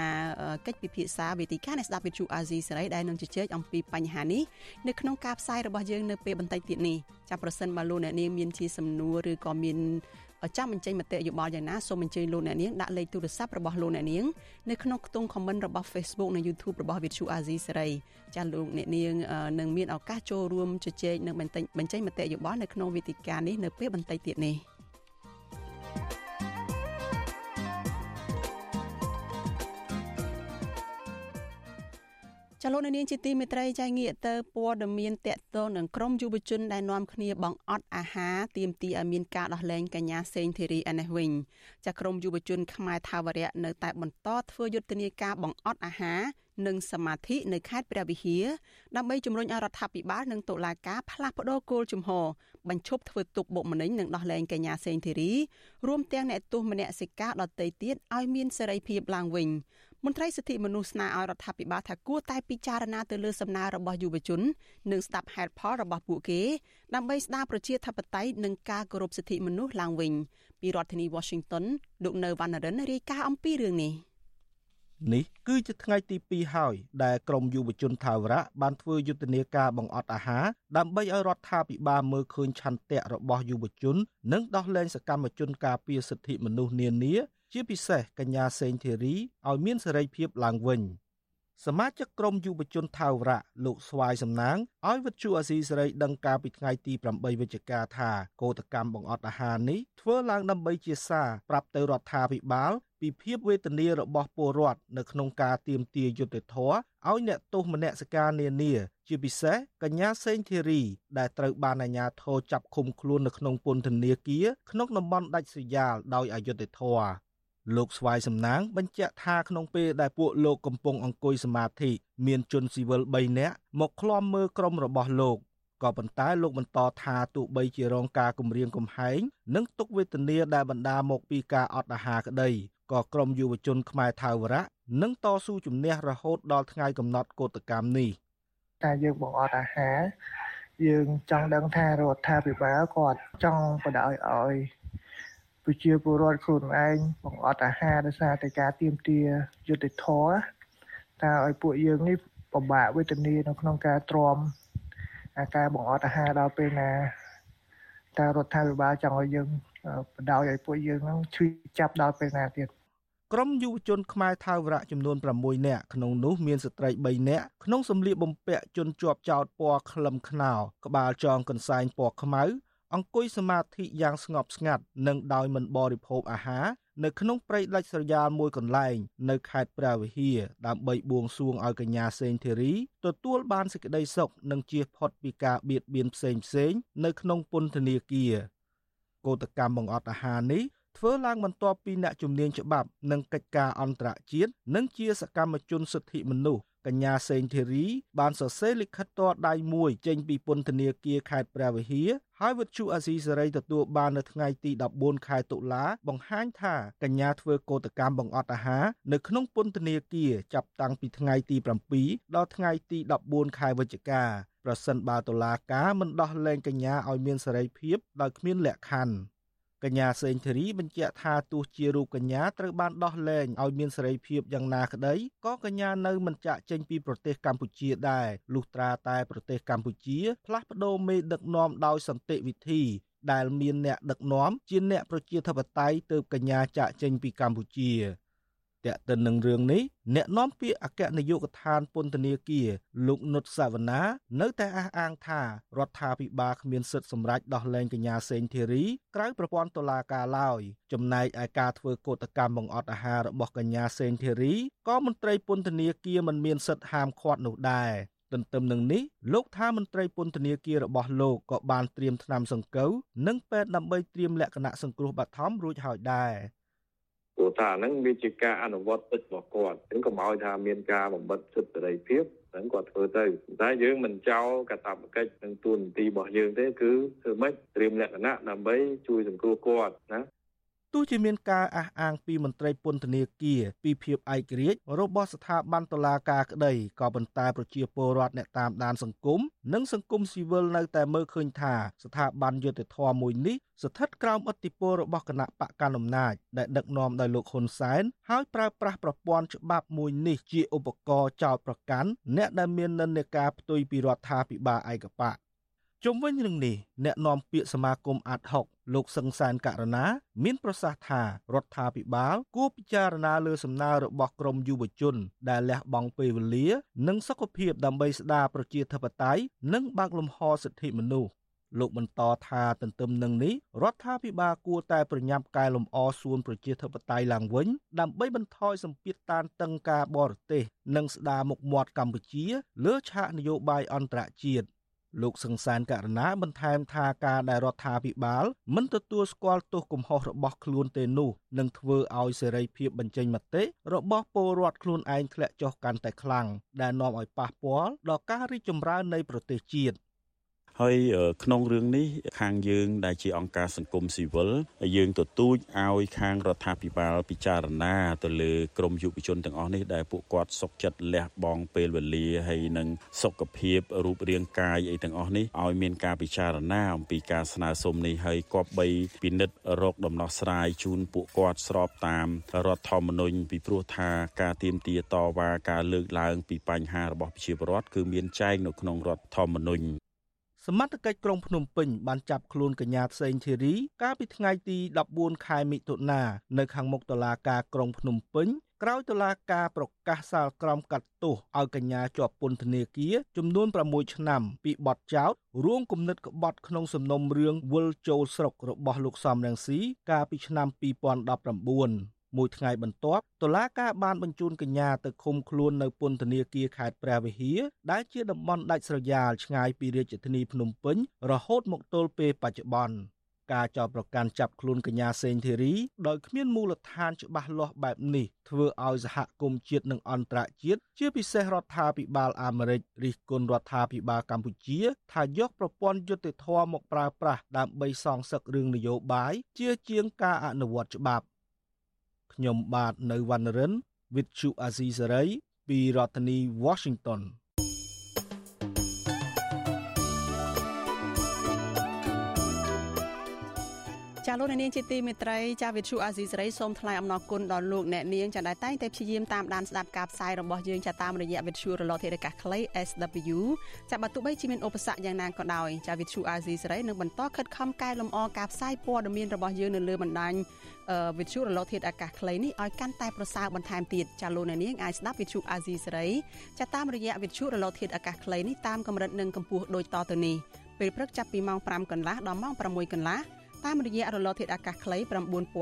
កិច្ចពិភាក្សាវេទិកានៃស្ដាប់វិទ្យុអាស៊ីសេរីដែលនឹងជជែកអំពីបញ្ហានេះនៅក្នុងការផ្សាយរបស់យើងនៅពេលបន្តិចទៀតនេះចាសប្រសិនបើលោកអ្នកនាងមានជាសំណួរឬក៏មានចាំបញ្ចេញមតិយោបល់យ៉ាងណាសូមអញ្ជើញលោកអ្នកនាងដាក់លេខទូរស័ព្ទរបស់លោកអ្នកនាងនៅក្នុងខ្ទង់ comment របស់ Facebook និង YouTube របស់ Vithu Azizi សេរីចាស់លោកអ្នកនាងនឹងមានឱកាសចូលរួមជជែកនិងបញ្ចេញមតិយោបល់នៅក្នុងវេទិកានេះនៅពេលបន្តិចទៀតនេះ។ ចលនានាងជាទីមេត្រីចែកងាកទៅព័ត៌មានតកតងនឹងក្រមយុវជនដែលនាំគ្នាបង្អត់អាហារទាមទារឲ្យមានការដោះលែងកញ្ញាសេងធីរីឯនេះវិញចាក្រមយុវជនខ្មែរថាវរៈនៅតែបន្តធ្វើយុទ្ធនាការបង្អត់អាហារនិងសមាធិនៅខេត្តព្រះវិហារដើម្បីជំរុញឲ្យរដ្ឋាភិបាលនិងតុលាការផ្លាស់ប្តូរគោលជំហរបញ្ឈប់ធ្វើទុកបុកម្នេញនិងដោះលែងកញ្ញាសេងធីរីរួមទាំងអ្នកទោសមនសិការដទៃទៀតឲ្យមានសេរីភាពឡើងវិញ មន្ត្រីសិទ្ធិមនុស្សស្នើឲ្យរដ្ឋាភិបាលថាគួរតែពិចារណាទៅលើសំណើរបស់យុវជន និងស្ដាប់ហេតុផលរបស់ពួកគេដើម្បីស្ដារប្រជាធិបតេយ្យនិងការគោរពសិទ្ធិមនុស្សឡើងវិញពីរដ្ឋធានី Washington លោកនៅវណ្ណរិនរាយការណ៍អំពីរឿងនេះនេះគឺជាថ្ងៃទី2ហើយដែលក្រមយុវជនថាវរៈបានធ្វើយុទ្ធនាការបង្អត់អាហារដើម្បីឲ្យរដ្ឋាភិបាលមើលឃើញឆន្ទៈរបស់យុវជន និងដោះលែងសកម្មជនការពារសិទ្ធិមនុស្សនានា ជាពិសេសកញ្ញាសេងធីរីឲ្យមានសេរីភាពឡើងវិញសមាជិកក្រុមយុវជនថាវរៈលោកស្វាយសំណាងឲ្យវិទ្យុអាស៊ីសេរីដឹងការពីថ្ងៃទី8វិច្ឆិកាថាកោតកម្មបង្អត់អាហារនេះធ្វើឡើងដើម្បីជាសារប្រាប់ទៅរដ្ឋាភិបាលពីភាពវេទនារបស់ពលរដ្ឋនៅក្នុងការទៀមទាយុត្តិធម៌ឲ្យអ្នកទោសមនសិការនានា ជាពិសេសកញ្ញាសេងធីរីដែលត្រូវបានអាជ្ញាធរចាប់ឃុំខ្លួននៅក្នុងពន្ធនាគារក្នុងតំបន់ដាច់ស្រយាលដោយអយុត្តិធម៌ លោកស្វាយសំណាងបញ្ជាក់ថាក្នុងពេលដែលពួកលោកកំពុងអង្គុយសមាធិមានជនស៊ីវិល3នាក់មកឃ្លាំមើលក្រុមរបស់លោកក៏ប៉ុន្តែលោកបន្តថាទោះបីជារងការគំរាមកំហែងនិងទុកវេទនាដែលបណ្ដាមកពីការអត់អាហារក្តីក៏ក្រមយុវជនខ្មែរថាវរៈនឹងតស៊ូជំនះរហូតដល់ថ្ងៃកំណត់កោតកម្មនេះតែយើងបង្អត់អាហារយើងចង់ដឹងថារដ្ឋាភិបាលគាត់ចង់បដ ாய் ឲ្យ ប្រជាពលរដ្ឋខ្លួនឯងបង្អត់អាហារដោយសារតែការទៀមទាយុទ្ធធរតើឲ្យពួកយើងនេះពិបាកវេទនានៅក្នុងការទ្រាំអាការបង្អត់អាហារដល់ពេលណាតើរដ្ឋាភិបាលចង់ឲ្យយើងបដ ாய் ឲ្យពួកយើងនឹងឈឺចាប់ដល់ពេលណាទៀតក្រុមយុវជនខ្មែរថាវរៈចំនួន6នាក់ក្នុងនោះមានស្ត្រី3នាក់ក្នុងសម្លៀកបំពាក់ជនជាប់ចោតពណ៌ក្លឹមខ្នោក្បាលចងកន្សែងពណ៌ខ្មៅ អង្គុយសមាធិយ៉ាងស្ងប់ស្ងាត់និងដោយមិនបរិភោគអាហារនៅក្នុងព្រៃដាច់ស្រយាលមួយកន្លែងនៅខេត្តព្រះវិហារដើម្បីបួងសួងឲ្យកញ្ញាសេងធីរីទទួលបានសេចក្តីសុខនិងជៀសផុតពីការបៀតបៀនផ្សេងផ្សេងនៅក្នុងពន្ធនាគារកោតកម្មបង្អត់អាហារនេះធ្វើឡើងបន្ទាប់ពីអ្នកជំនាញច្បាប់និងកិច្ចការអន្តរជាតិនិងជាសកម្មជនសិទ្ធិមនុស្ស កញ្ញាសេងធីរី បានសរសេរលិខិតតដៃមួយចេញពីពន្ធនាគារខេត្តព្រះវិហារហើយវិទ្យុអាស៊ីសេរីទទួលបាននៅថ្ងៃទី14ខែតុលា បង្ហាញថាកញ្ញាធ្វើកោតកម្មបង្អត់អាហារនៅក្នុងពន្ធនាគារចាប់តាំងពីថ្ងៃទី7ដល់ថ្ងៃទី14ខែវិច្ឆិកាប្រសិនបើតុលាការមិនដោះលែងកញ្ញាឲ្យមានសេរីភាពដោយគ្មានលក្ខខណ្ឌ កញ្ញាសេងធារីបញ្ជាក់ថាទោះជារូបកញ្ញាត្រូវបានដោះលែងឲ្យមានសេរីភាពយ៉ាងណាក្តីក៏កញ្ញានៅមិនចាក់ចេញពីប្រទេសកម្ពុជាដែរលុះត្រាតែប្រទេសកម្ពុជាផ្លាស់ប្ដូរមេដឹកនាំដោយសន្តិវិធីដែលមានអ្នកដឹកនាំជាអ្នកប្រជាធិបតេយ្យទើបកញ្ញាចាក់ចេញពីកម្ពុជា តេតិននឹងរឿងនេះអ្នកនាំពាក្យអគ្គនាយកដ្ឋានពន្ធនាគារលោកនុតសាវណ្ណានៅតែអះអាងថារដ្ឋាភិបាលគ្មានសិទ្ធិសម្រេចដោះលែងកញ្ញាសេងធីរីក្រៅប្រព័ន្ធតុលាការឡើយចំណែកឯការធ្វើកោតកម្មបង្អត់អាហាររបស់កញ្ញាសេងធីរីក៏មន្ត្រីពន្ធនាគារមិនមានសិទ្ធិហាមឃាត់នោះដែរទន្ទឹមនឹងនេះលោកថាមន្ត្រីពន្ធនាគាររបស់លោកក៏បានត្រៀមថ្នាំសង្កូវនិងពេទ្យដើម្បីត្រៀមលក្ខណៈសង្គ្រោះបឋមរួចហើយដែរ ព្រោះថាហ្នឹងវាជាការអនុវត្តទឹករបស់គាត់អញ្ចឹងកុំឲ្យថាមានការបំបិទសិទ្ធិសេរីភាពហ្នឹងគាត់ធ្វើទៅតែយើងមិនចោលកាតព្វកិច្ចនិងទួនាទីរបស់យើងទេគឺធ្វើម៉េចត្រៀមលក្ខណៈដើម្បីជួយសង្គ្រោះគាត់ណា ទោះជាមានការអះអាងពីមន្ត្រីពន្ធនាគារពីភាពឯករាជ្យរបស់ស្ថាប័នតុលាការក្តីក៏ប៉ុន្តែប្រជាពលរដ្ឋអ្នកតាមដានសង្គមនិងសង្គមស៊ីវិលនៅតែមើលឃើញថាស្ថាប័នយុត្តិធម៌មួយនេះស្ថិតក្រោមឥទ្ធិពលរបស់គណៈបកកណ្ដាលអំណាចដែលដឹកនាំដោយលោកហ៊ុនសែនហើយប្រើប្រាស់ប្រព័ន្ធច្បាប់មួយនេះជាឧបករណ៍ចោទប្រកាន់អ្នកដែលមាននិន្នាការផ្ទុយពីរដ្ឋាភិបាលឯកបកជុំវិញរឿងនេះអ្នកនាំពាក្យសមាគមអាត់ហុក លោកសង្សានករណាមានប្រសាសន៍ថារដ្ឋាភិបាលគួរពិចារណាលើសំណើរបស់ក្រមយុវជន ដែលលះបង់ពេលវេលា និងសុខភាពដើម្បីស្ដារប្រជាធិបតេយ្យនិងបើកលំហសិទ្ធិមនុស្សលោកបន្តថាទន្ទឹមនឹងនេះរដ្ឋាភិបាលគួរតែប្រញាប់កែលម្អសួនប្រជាធិបតេយ្យឡើងវិញ ដើម្បីបន្ថយសម្ពាធតានតឹងការបរទេស និងស្ដារមុខមាត់កម្ពុជា លើឆាកនយោបាយអន្តរជាតិ លោកសង្សានករណាបន្ថែមថាការដែលរដ្ឋាភិបាលមិនទទួលស្គាល់ទោសកំហុសរបស់ខ្លួនទេនោះនឹងធ្វើឲ្យសេរីភាពបញ្ចេញមតិរបស់ពលរដ្ឋខ្លួនឯងធ្លាក់ចុះកាន់តែខ្លាំងដែលនាំឲ្យប៉ះពាល់ដល់ការរីកចម្រើននៃប្រទេសជាតិ ហើយក្នុងរឿងនេះខាងយើងដែលជាអង្គការសង្គមស៊ីវិលយើងទទូចឲ្យខាងរដ្ឋាភិបាលពិចារណាទៅលើក្រមយុវជនទាំងអស់នេះដែលពួកគាត់សុខចិត្តលះបង់ពេលវេលាហើយនឹងសុខភាពរូបរាងកាយអីទាំងអស់នេះឲ្យមានការពិចារណាអំពីការស្នើសុំនេះហើយគប្បីពិនិត្យរកដំណោះស្រាយជូនពួកគាត់ស្របតាមរដ្ឋធម្មនុញ្ញពីព្រោះថាការទៀមទាតវ៉ាការលើកឡើងពីបញ្ហារបស់ប្រជាពលរដ្ឋគឺមានចែងនៅក្នុងរដ្ឋធម្មនុញ្ញ សមត្ថកិច្ចក្រុងភ្នំពេញបានចាប់ខ្លួនកញ្ញាផ្សេងធីរី កាលពីថ្ងៃទី14ខែមិថុនានៅខាងមុខតុលាការក្រុងភ្នំពេញក្រោយតុលាការប្រកាសសាលក្រមកាត់ទោសឲ្យកញ្ញាជាប់ពន្ធនាគារចំនួន6ឆ្នាំពីបទចោទរួមគំនិតក្បត់ក្នុងសំណុំរឿងវិលចូលស្រុករបស់លោកសំរងស៊ីកាលពីឆ្នាំ2019 មួយថ្ងៃបន្ទាប់តុលាការបានបញ្ជូនកញ្ញាទៅឃុំខ្លួននៅពន្ធនាគារខេត្តព្រះវិហារដែលជាតំបន់ដាច់ស្រយាលឆ្ងាយពីរាជធានីភ្នំពេញរហូតមកទល់ពេលបច្ចុប្បន្នការចោទប្រកាន់ចាប់ខ្លួនកញ្ញាសេងធីរីដោយគ្មានមូលដ្ឋានច្បាស់លាស់បែបនេះធ្វើឲ្យសហគមន៍ជាតិនិងអន្តរជាតិជាពិសេសរដ្ឋាភិបាលអាមេរិករិះគន់រដ្ឋាភិបាលកម្ពុជា ថាយកប្រព័ន្ធយុត្តិធម៌មកប្រើប្រាស់ដើម្បីសងសឹករឿងនយោបាយជាជាងការអនុវត្តច្បាប់ ខ្ញុំបាទនៅវណ្ណរិន with Chu Azizi Saray ពីរដ្ឋធានី Washington ចាលោកនាងជាទីមេត្រីចាវិទ្យុអាស៊ីសេរីសូមថ្លែងអំណរគុណដល់លោកអ្នកនាងចាដែលតែងតែព្យាយាមតាមដានស្ដាប់ការផ្សាយរបស់យើងចាតាមរយៈវិទ្យុរលកធាតុអាកាសខ្លី SW ចាបើទោះបីជាមានឧបសគ្គយ៉ាងណាក៏ដោយចាវិទ្យុអាស៊ីសេរីនឹងបន្តខិតខំកែលម្អការផ្សាយព័ត៌មានរបស់យើងនៅលើបណ្ដាញ វិទ្យុរលកធាតុអាកាសខ្លីនេះឲ្យកាន់តែប្រសើរបន្ថែមទៀតចាលោកអ្នកនាងអាចស្ដាប់វិទ្យុអាស៊ីសេរីចាតាមរយៈវិទ្យុរលកធាតុអាកាសខ្លីនេះតាមកម្រិតនិងកម្ពស់ដូចតទៅនេះពេលព្រឹកចាប់ពីម៉ោង5កន្លះដល់ម៉ោង6កន្លះតាមរយៈរលកធាតុអាកាសខ្លី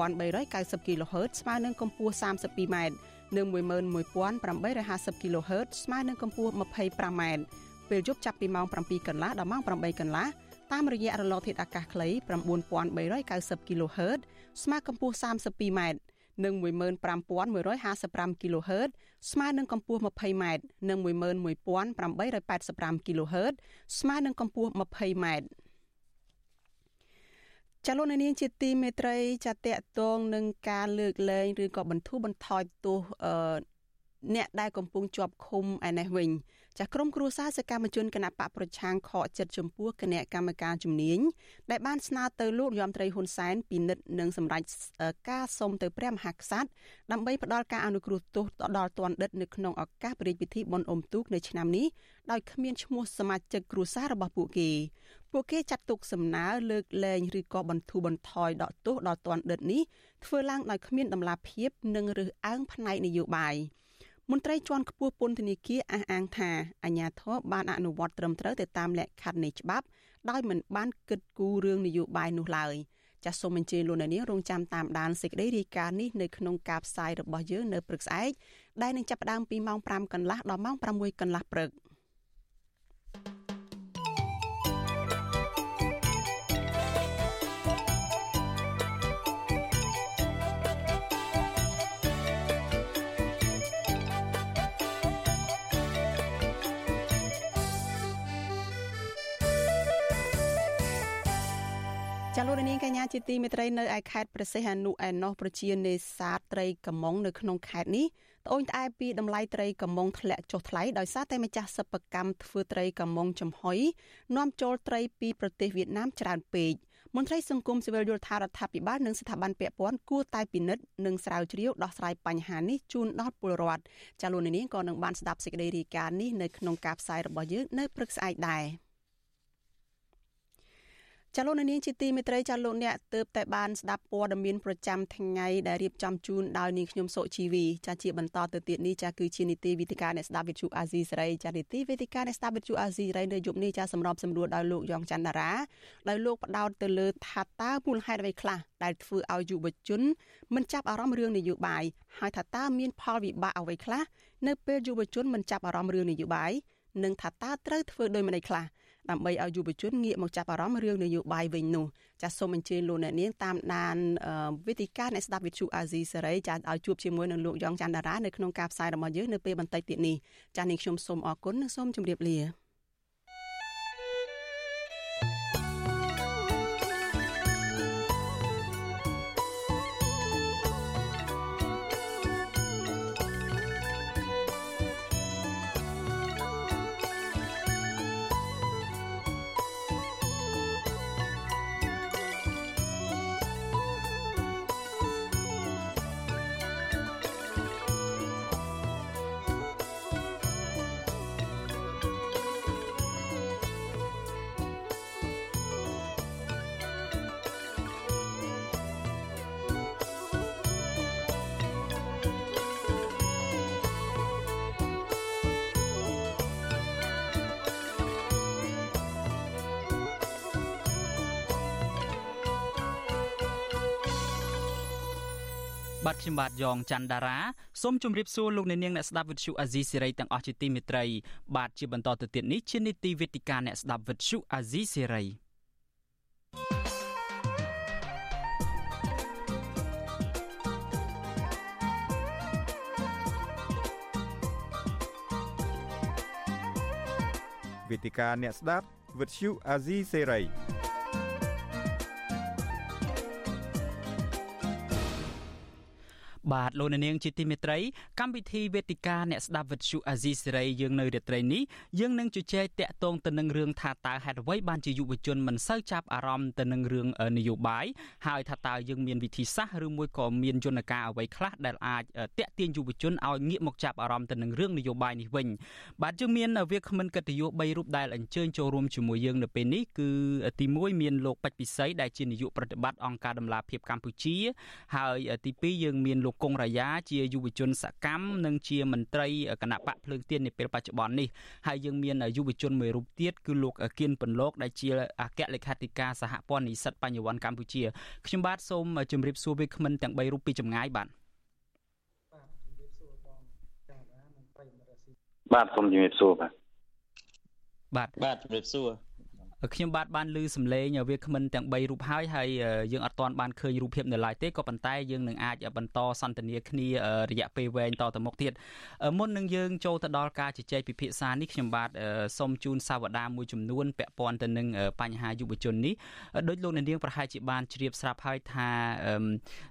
9390 kHz ស្មើនឹងកម្ពស់ 32m និង11850 kHz ស្មើនឹងកម្ពស់ 25m ពេលយប់ចាប់ពីម៉ោង7កន្លះដល់ម៉ោង8កន្លះតាមរយៈរលកធាតុអាកាសខ្លី9390 kHz ស្មើកម្ពស់ 32m និង15155 kHz ស្មើនឹងកម្ពស់ 20m និង11885 kHz ស្មើនឹងកម្ពស់ 20m ចលនានាងជាទីមេត្រីចាតកតងនឹងការលើកលែងឬក៏បន្ធូរបន្ថយទោសអឺអ្នកដែលកំពុងជាប់ឃុំឯនេះវិញ ចាស់ក្រុមគ្រួសារសកម្មជនគណៈបកប្រឆាំងខកចិត្តចំពោះគណៈកម្មការជំនាញដែលបានស្នើទៅលោកយមត្រីហ៊ុនសែនពិនិត្យនិងសម្រេចការសុំទៅព្រះមហាក្សត្រដើម្បីផ្ដល់ការអនុគ្រោះទោសដល់ទណ្ឌិតនៅក្នុងឱកាសព្រះរាជពិធីបុណ្យអុំទូកនៅឆ្នាំនេះដោយគ្មានឈ្មោះសមាជិកគ្រួសាររបស់ពួកគេពួកគេចាត់ទុកសំណើលើកលែងឬក៏បន្ធូរបន្ថយដកទោសដល់ទណ្ឌិតនេះធ្វើឡើងដោយគ្មានដំណាភៀបនិងរើសអើងផ្នែកនយោបាយ មន្ត្រីជាន់ខ្ពស់ពន្ធនាគារអះអាងថាអាញាធរបានអនុវត្តត្រឹមត្រូវទៅតាមលក្ខខណ្ឌនៃច្បាប់ដោយមិនបានគិតគូររឿងនយោបាយនោះឡើយចាសសូមអញ្ជើញលោកអ្នកនាងរងចាំតាមដានសេចក្តីរាយការណ៍នេះនៅក្នុងការផ្សាយរបស់យើងនៅព្រឹកស្អែកដែលនឹងចាប់ផ្ដើមពីម៉ោង5កន្លះដល់ម៉ោង6កន្លះព្រឹក។ កនាងកញ្ញាជាទីមេត្រីនៅឯខេត្តព្រះសីហនុឯណោះប្រជានេសាទត្រីកំងនៅក្នុងខេត្តនេះត្អូញត្អែពីតម្លៃត្រីកំងធ្លាក់ចុះថ្លៃដោយសារតែម្ចាស់សិប្បកម្មធ្វើត្រីកំងចំហុយនាំចូលត្រីពីប្រទេសវៀតណាមច្រើនពេកមន្ត្រីសង្គមស៊ីវិលយល់ថារដ្ឋាភិបាលនិងស្ថាប័នពាក់ព័ន្ធគួរតែពិនិត្យនិងស្រាវជ្រាវដោះស្រាយបញ្ហានេះជូនដល់ពលរដ្ឋចាលោកនាងក៏នឹងបានស្ដាប់សេចក្តីរាយការណ៍នេះនៅក្នុងការផ្សាយរបស់យើងនៅព្រឹកស្អែកដែរ។ ចាលោកនាងជាទីមេត្រីចាលោកអ្នកទើបតែបានស្ដាប់ព័ត៌មានប្រចាំថ្ងៃដែលរៀបចំជូនដោយនាងខ្ញុំសុជីវីចាជាបន្តទៅទៀតនេះចាគឺជានីតិវិទ្យាអ្នកស្ដាប់វិទ្យុអាស៊ីសេរីចានីតិវិទ្យាអ្នកស្ដាប់វិទ្យុអាស៊ីសេរីនៅយប់នេះចាសម្របសម្រួលដោយលោកយ៉ងច័ន្ទតារាដោយលោកផ្ដោតទៅលើថាតើមូលហេតុអ្វីខ្លះដែលធ្វើឲ្យយុវជនមិនចាប់អារម្មណ៍រឿងនយោបាយហើយថាតើមានផលវិបាកអ្វីខ្លះនៅពេលយុវជនមិនចាប់អារម្មណ៍រឿងនយោបាយនិងថាតើត្រូវធ្វើដូចម្តេចខ្លះ ដើម្បីឲ្យយុវជនងាកមកចាប់អារម្មណ៍រឿងនយោបាយវិញនោះចាសសូមអញ្ជើញលោកអ្នកនាងតាមដានវិទ្យការអ្នកស្ដាប់វិទ្យុអាស៊ីសេរីចាសឲ្យជួបជាមួយនឹងលោកយ៉ងច័ន្ទតារានៅក្នុងការផ្សាយរបស់យើងនៅពេលបន្តិចទៀតនេះចាសនាងខ្ញុំសូមអរគុណនិងសូមជម្រាបលា ខ្ញុំបាទយ៉ងច័ន្ទដារាសូមជម្រាបសួរលោកអ្នកនាងអ្នកស្ដាប់វិទ្យុអាស៊ីសេរីទាំងអស់ជាទីមេត្រីបាទជាបន្តទៅទៀតនេះជានីតិវេទិកាអ្នកស្ដាប់វិទ្យុអាស៊ីសេរីវេទិកាអ្នកស្ដាប់វិទ្យុអាស៊ីសេរី បាទលោកនាងជាទីមេត្រីកម្មវិធីវេទិកាអ្នកស្ដាប់វិទ្យុអាស៊ីសេរីយើងនៅរាត្រីនេះយើងនឹងជជែកតាក់ទងទៅនឹងរឿងថាតើហេតុអ្វីបានជាយុវជនមិនសូវចាប់អារម្មណ៍ទៅនឹងរឿងនយោបាយហើយថាតើយើងមានវិធីសាស្ត្រឬមួយក៏មានយន្តការអ្វីខ្លះដែលអាចតាក់ទាញយុវជនឲ្យងាកមកចាប់អារម្មណ៍ទៅនឹងរឿងនយោបាយនេះវិញបាទយើងមានវាគ្មិនកិត្តិយស3រូបដែលអញ្ជើញចូលរួមជាមួយយើងនៅពេលនេះគឺទី1មានលោកពេជ្រពិសីដែលជានាយកប្រតិបត្តិអង្គការដំឡាភិបកម្ពុជា ហើយទី2យើងមានលោកគង់រាយាជាយុវជនសកម្មនិងជាមន្ត្រីគណៈបកភ្លើងទៀននាពេលបច្ចុប្បន្ននេះហើយយើងមានយុវជនមួយរូបទៀតគឺលោកគៀនពន្លកដែលជាអគ្គលេខាធិការសហព័ន្ធនិស្សិតបញ្ញវន្តកម្ពុជាខ្ញុំបាទសូមជម្រាបសួរវាគ្មិនទាំង3រូបពីចម្ងាយបាទបាទសូមជម្រាបសួរបាទបាទបាទជម្រាបសួរ ខ្ញុំបាទបានឮសំឡេងវាគ្មិនទាំង3រូបហើយហើយយើងអត់ទាន់បានឃើញរូបភាពនៅឡើយទេក៏ប៉ុន្តែយើងនឹងអាចបន្តសន្ទនាគ្នារយៈពេលវែងតទៅមុខទៀតមុននឹងយើងចូលទៅដល់ការជជែកពិភាក្សានេះខ្ញុំបាទសូមជូនសាវតាមួយចំនួនពាក់ព័ន្ធទៅនឹងបញ្ហាយុវជននេះដោយលោកអ្នកនាងប្រហែលជាបានជ្រាបស្រាប់ហើយថា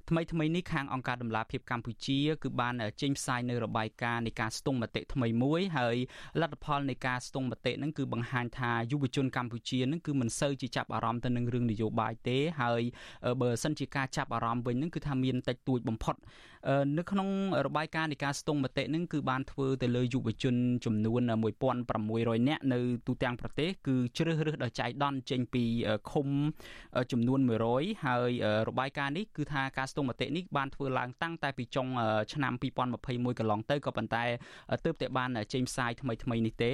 ថ្មីថ្មីនេះខាងអង្គការដំឡាភិបកម្ពុជា គឺបានចេញផ្សាយនៅរបាយការណ៍នៃការស្ទង់មតិថ្មីមួយហើយលទ្ធផលនៃការស្ទង់មតិហ្នឹងគឺបង្ហាញថាយុវជនកម្ពុជានឹងគឺមិនសូវជាចាប់អារម្មណ៍ទៅនឹងរឿងនយោបាយទេហើយបើសិនជាការចាប់អារម្មណ៍វិញនឹងគឺថាមានតិចតួចបំផុតនៅក្នុងរបាយការណ៍នៃការស្ទង់មតិនឹងគឺបានធ្វើទៅលើយុវជនចំនួន1600នាក់នៅទូទាំងប្រទេសគឺជ្រើសរើសដោយចៃដន្យចេញពីឃុំចំនួន100ហើយរបាយការណ៍នេះគឺថាការស្ទង់មតិនេះបានធ្វើឡើងតាំងតែពីចុងឆ្នាំ2021កន្លងទៅក៏ប៉ុន្តែទើបតែបានចេញផ្សាយថ្មីថ្មីនេះទេ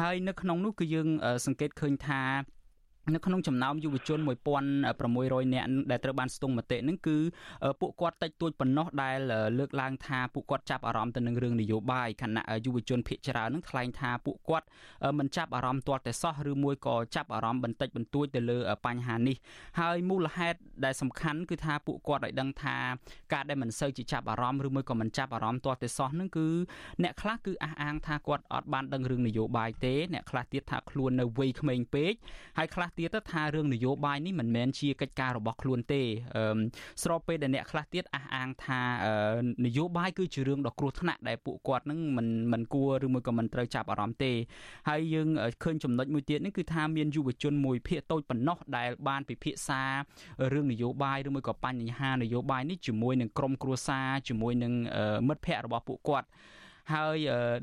ហើយនៅក្នុងនោះគឺយើងសង្កេតឃើញថា នៅក្នុងចំណោមយុវជន1600នាក់ដែលត្រូវបានស្ទង់មតិហ្នឹងគឺពួកគាត់តិចតួចប៉ុណ្ណោះដែលលើកឡើងថាពួកគាត់ចាប់អារម្មណ៍ទៅនឹងរឿងនយោបាយខណៈយុវជនភាគច្រើនហ្នឹងថ្លែងថាពួកគាត់មិនចាប់អារម្មណ៍ទាល់តែសោះឬមួយក៏ចាប់អារម្មណ៍បន្តិចបន្តួចទៅលើបញ្ហានេះហើយមូលហេតុដែលសំខាន់គឺថាពួកគាត់ឲ្យដឹងថាការដែលមិនសូវជាចាប់អារម្មណ៍ឬមួយក៏មិនចាប់អារម្មណ៍ទាល់តែសោះហ្នឹងគឺអ្នកខ្លះគឺអះអាងថាគាត់អត់បានដឹងរឿងនយោបាយទេអ្នកខ្លះទៀតថាខ្លួននៅវ័យក្មេងពេកហើយខ្លះទៀតទៅថារឿងនយោបាយនេះមិនមែនជាកិច្ចការរបស់ខ្លួនទេស្របពេលដែលអ្នកខ្លះទៀតអះអាងថានយោបាយគឺជារឿងដ៏គ្រោះថ្នាក់ដែលពួកគាត់នឹងមិនមិនគួរឬមួយក៏មិនត្រូវចាប់អារម្មណ៍ទេហើយយើងឃើញចំណុចមួយទៀតនេះគឺថាមានយុវជនមួយភាគតូចប៉ុណ្ណោះដែលបានពិភាក្សារឿងនយោបាយឬមួយក៏បញ្ហានយោបាយនេះជាមួយនឹងក្រុមគ្រួសារជាមួយនឹងមិត្តភ័ក្តិរបស់ពួកគាត់ ហើយ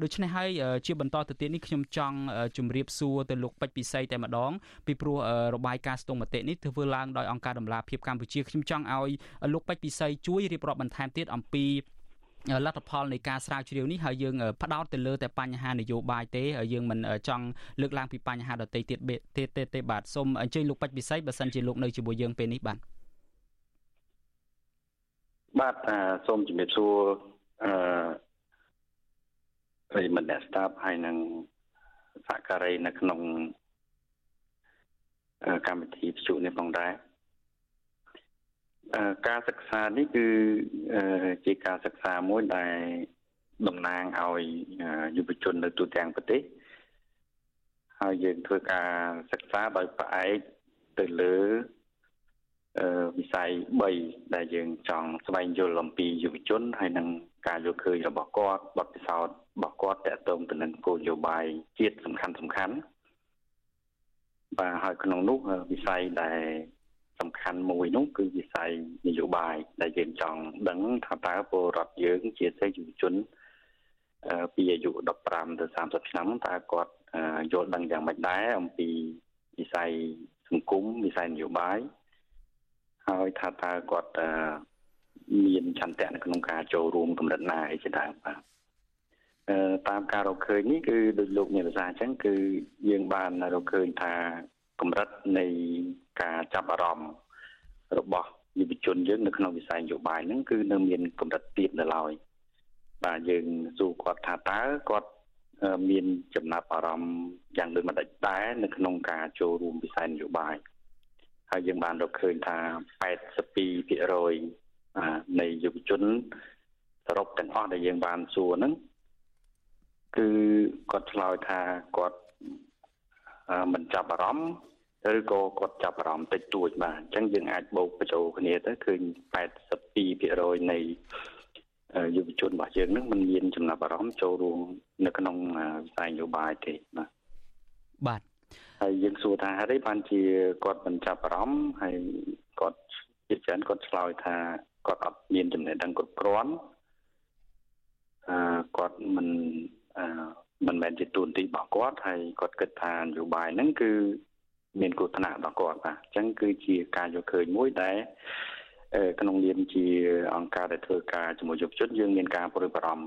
ដូច្នេះហើយជាបន្តទៅទៀតនេះខ្ញុំចង់ជម្រាបសួរទៅលោកពេជ្រពិសីតែម្ដងពីព្រោះរបាយការណ៍ស្ទង់មតិនេះធ្វើឡើងដោយអង្គការដំឡាភិបកម្ពុជាខ្ញុំចង់ឲ្យលោកពេជ្រពិសីជួយរៀបរាប់បន្ថែមទៀតអំពីលទ្ធផលនៃការស្រាវជ្រាវនេះហើយយើងផ្ដោតទៅលើតែបញ្ហានយោបាយទេយើងមិនចង់លើកឡើងពីបញ្ហាដទៃទៀតទេទេបាទសូមអញ្ជើញលោកពេជ្រពិសីបើសិនជាលោកនៅជាមួយយើងពេលនេះបាទបាទសូមជំរាបសួរអឺ ប្រិយមិត្តអ្នកស្ដាប់ហើយនឹងសហការីនៅក្នុងកម្មវិធីវិទ្យុនេះផងដែរការសិក្សានេះគឺជាការសិក្សាមួយដែលតំណាងឲ្យយុវជននៅទូទាំងប្រទេសហើយយើងធ្វើការសិក្សាដោយផ្អែកទៅលើវិស័យ3ដែលយើងចង់ស្វែងយល់អំពីយុវជនហើយនឹង ការយល់ឃើញរបស់គាត់បទពិសោធន៍របស់គាត់តកតងទៅនឹងគោលនយោបាយជាតិសំខាន់សំខាន់បាទហើយក្នុងនោះវិស័យដែលសំខាន់មួយនោះគឺវិស័យនយោបាយដែលយើងចង់ដឹងថាតើពលរដ្ឋយើង ជាសេយុវជនពីអាយុ15ទៅ30ឆ្នាំតើគាត់យល់ដឹងយ៉ាងម៉េចដែរអំពីវិស័យសង្គមវិស័យនយោបាយហើយថាតើគាត់ មានឆន្ទៈនៅក្នុងការចូលរួមកម្រិតណាអីជាដើមបាទតាមការរកឃើញនេះគឺដូចលោកមានប្រសាសន៍អញ្ចឹងគឺយើងបានរកឃើញថាកម្រិតនៃការចាប់អារម្មណ៍របស់យុវជនយើងនៅក្នុងវិស័យនយោបាយហ្នឹងគឺនៅមានកម្រិតទាបនៅឡើយបាទយើងសួរគាត់ថាតើគាត់មានចំណាប់អារម្មណ៍យ៉ាងដូចម្ដេចដែរនៅក្នុងការចូលរួមវិស័យនយោបាយហើយយើងបានរកឃើញថា82% នៃយុវជនសរុបទាំងអស់ដែលយើងបានសួរហ្នឹងគឺគាត់ឆ្លើយថាគាត់មិនចាប់អារម្មណ៍ឬក៏គាត់ចាប់អារម្មណ៍តិចតួចបាទអញ្ចឹងយើងអាចបូកបញ្ចូលគ្នាទៅឃើញ82%នៃយុវជនរបស់យើងនឹងមិនមានចំណាប់អារម្មណ៍ចូលរួមនៅក្នុងវិស័យនយោបាយទេបាទបាទហើយយើងសួរថាហេតុអីបានជាគាត់មិនចាប់អារម្មណ៍ហើយគាត់ ជាច្រើនគាត់ឆ្លើយថាគាត់អត់មានចំណេះដឹងគ្រប់គ្រាន់អឺគាត់មិនអឺមិនមែនជាទូនទីរបស់គាត់ហើយគាត់គិតថានយោបាយហ្នឹងគឺមានគ្រោះថ្នាក់របស់គាត់បាទអញ្ចឹងគឺជាការយកឃើញមួយដែលក្នុងនាមជាអង្គការដែលធ្វើការជាមួយយុវជនយើងមានការព្រួយបារម្ភ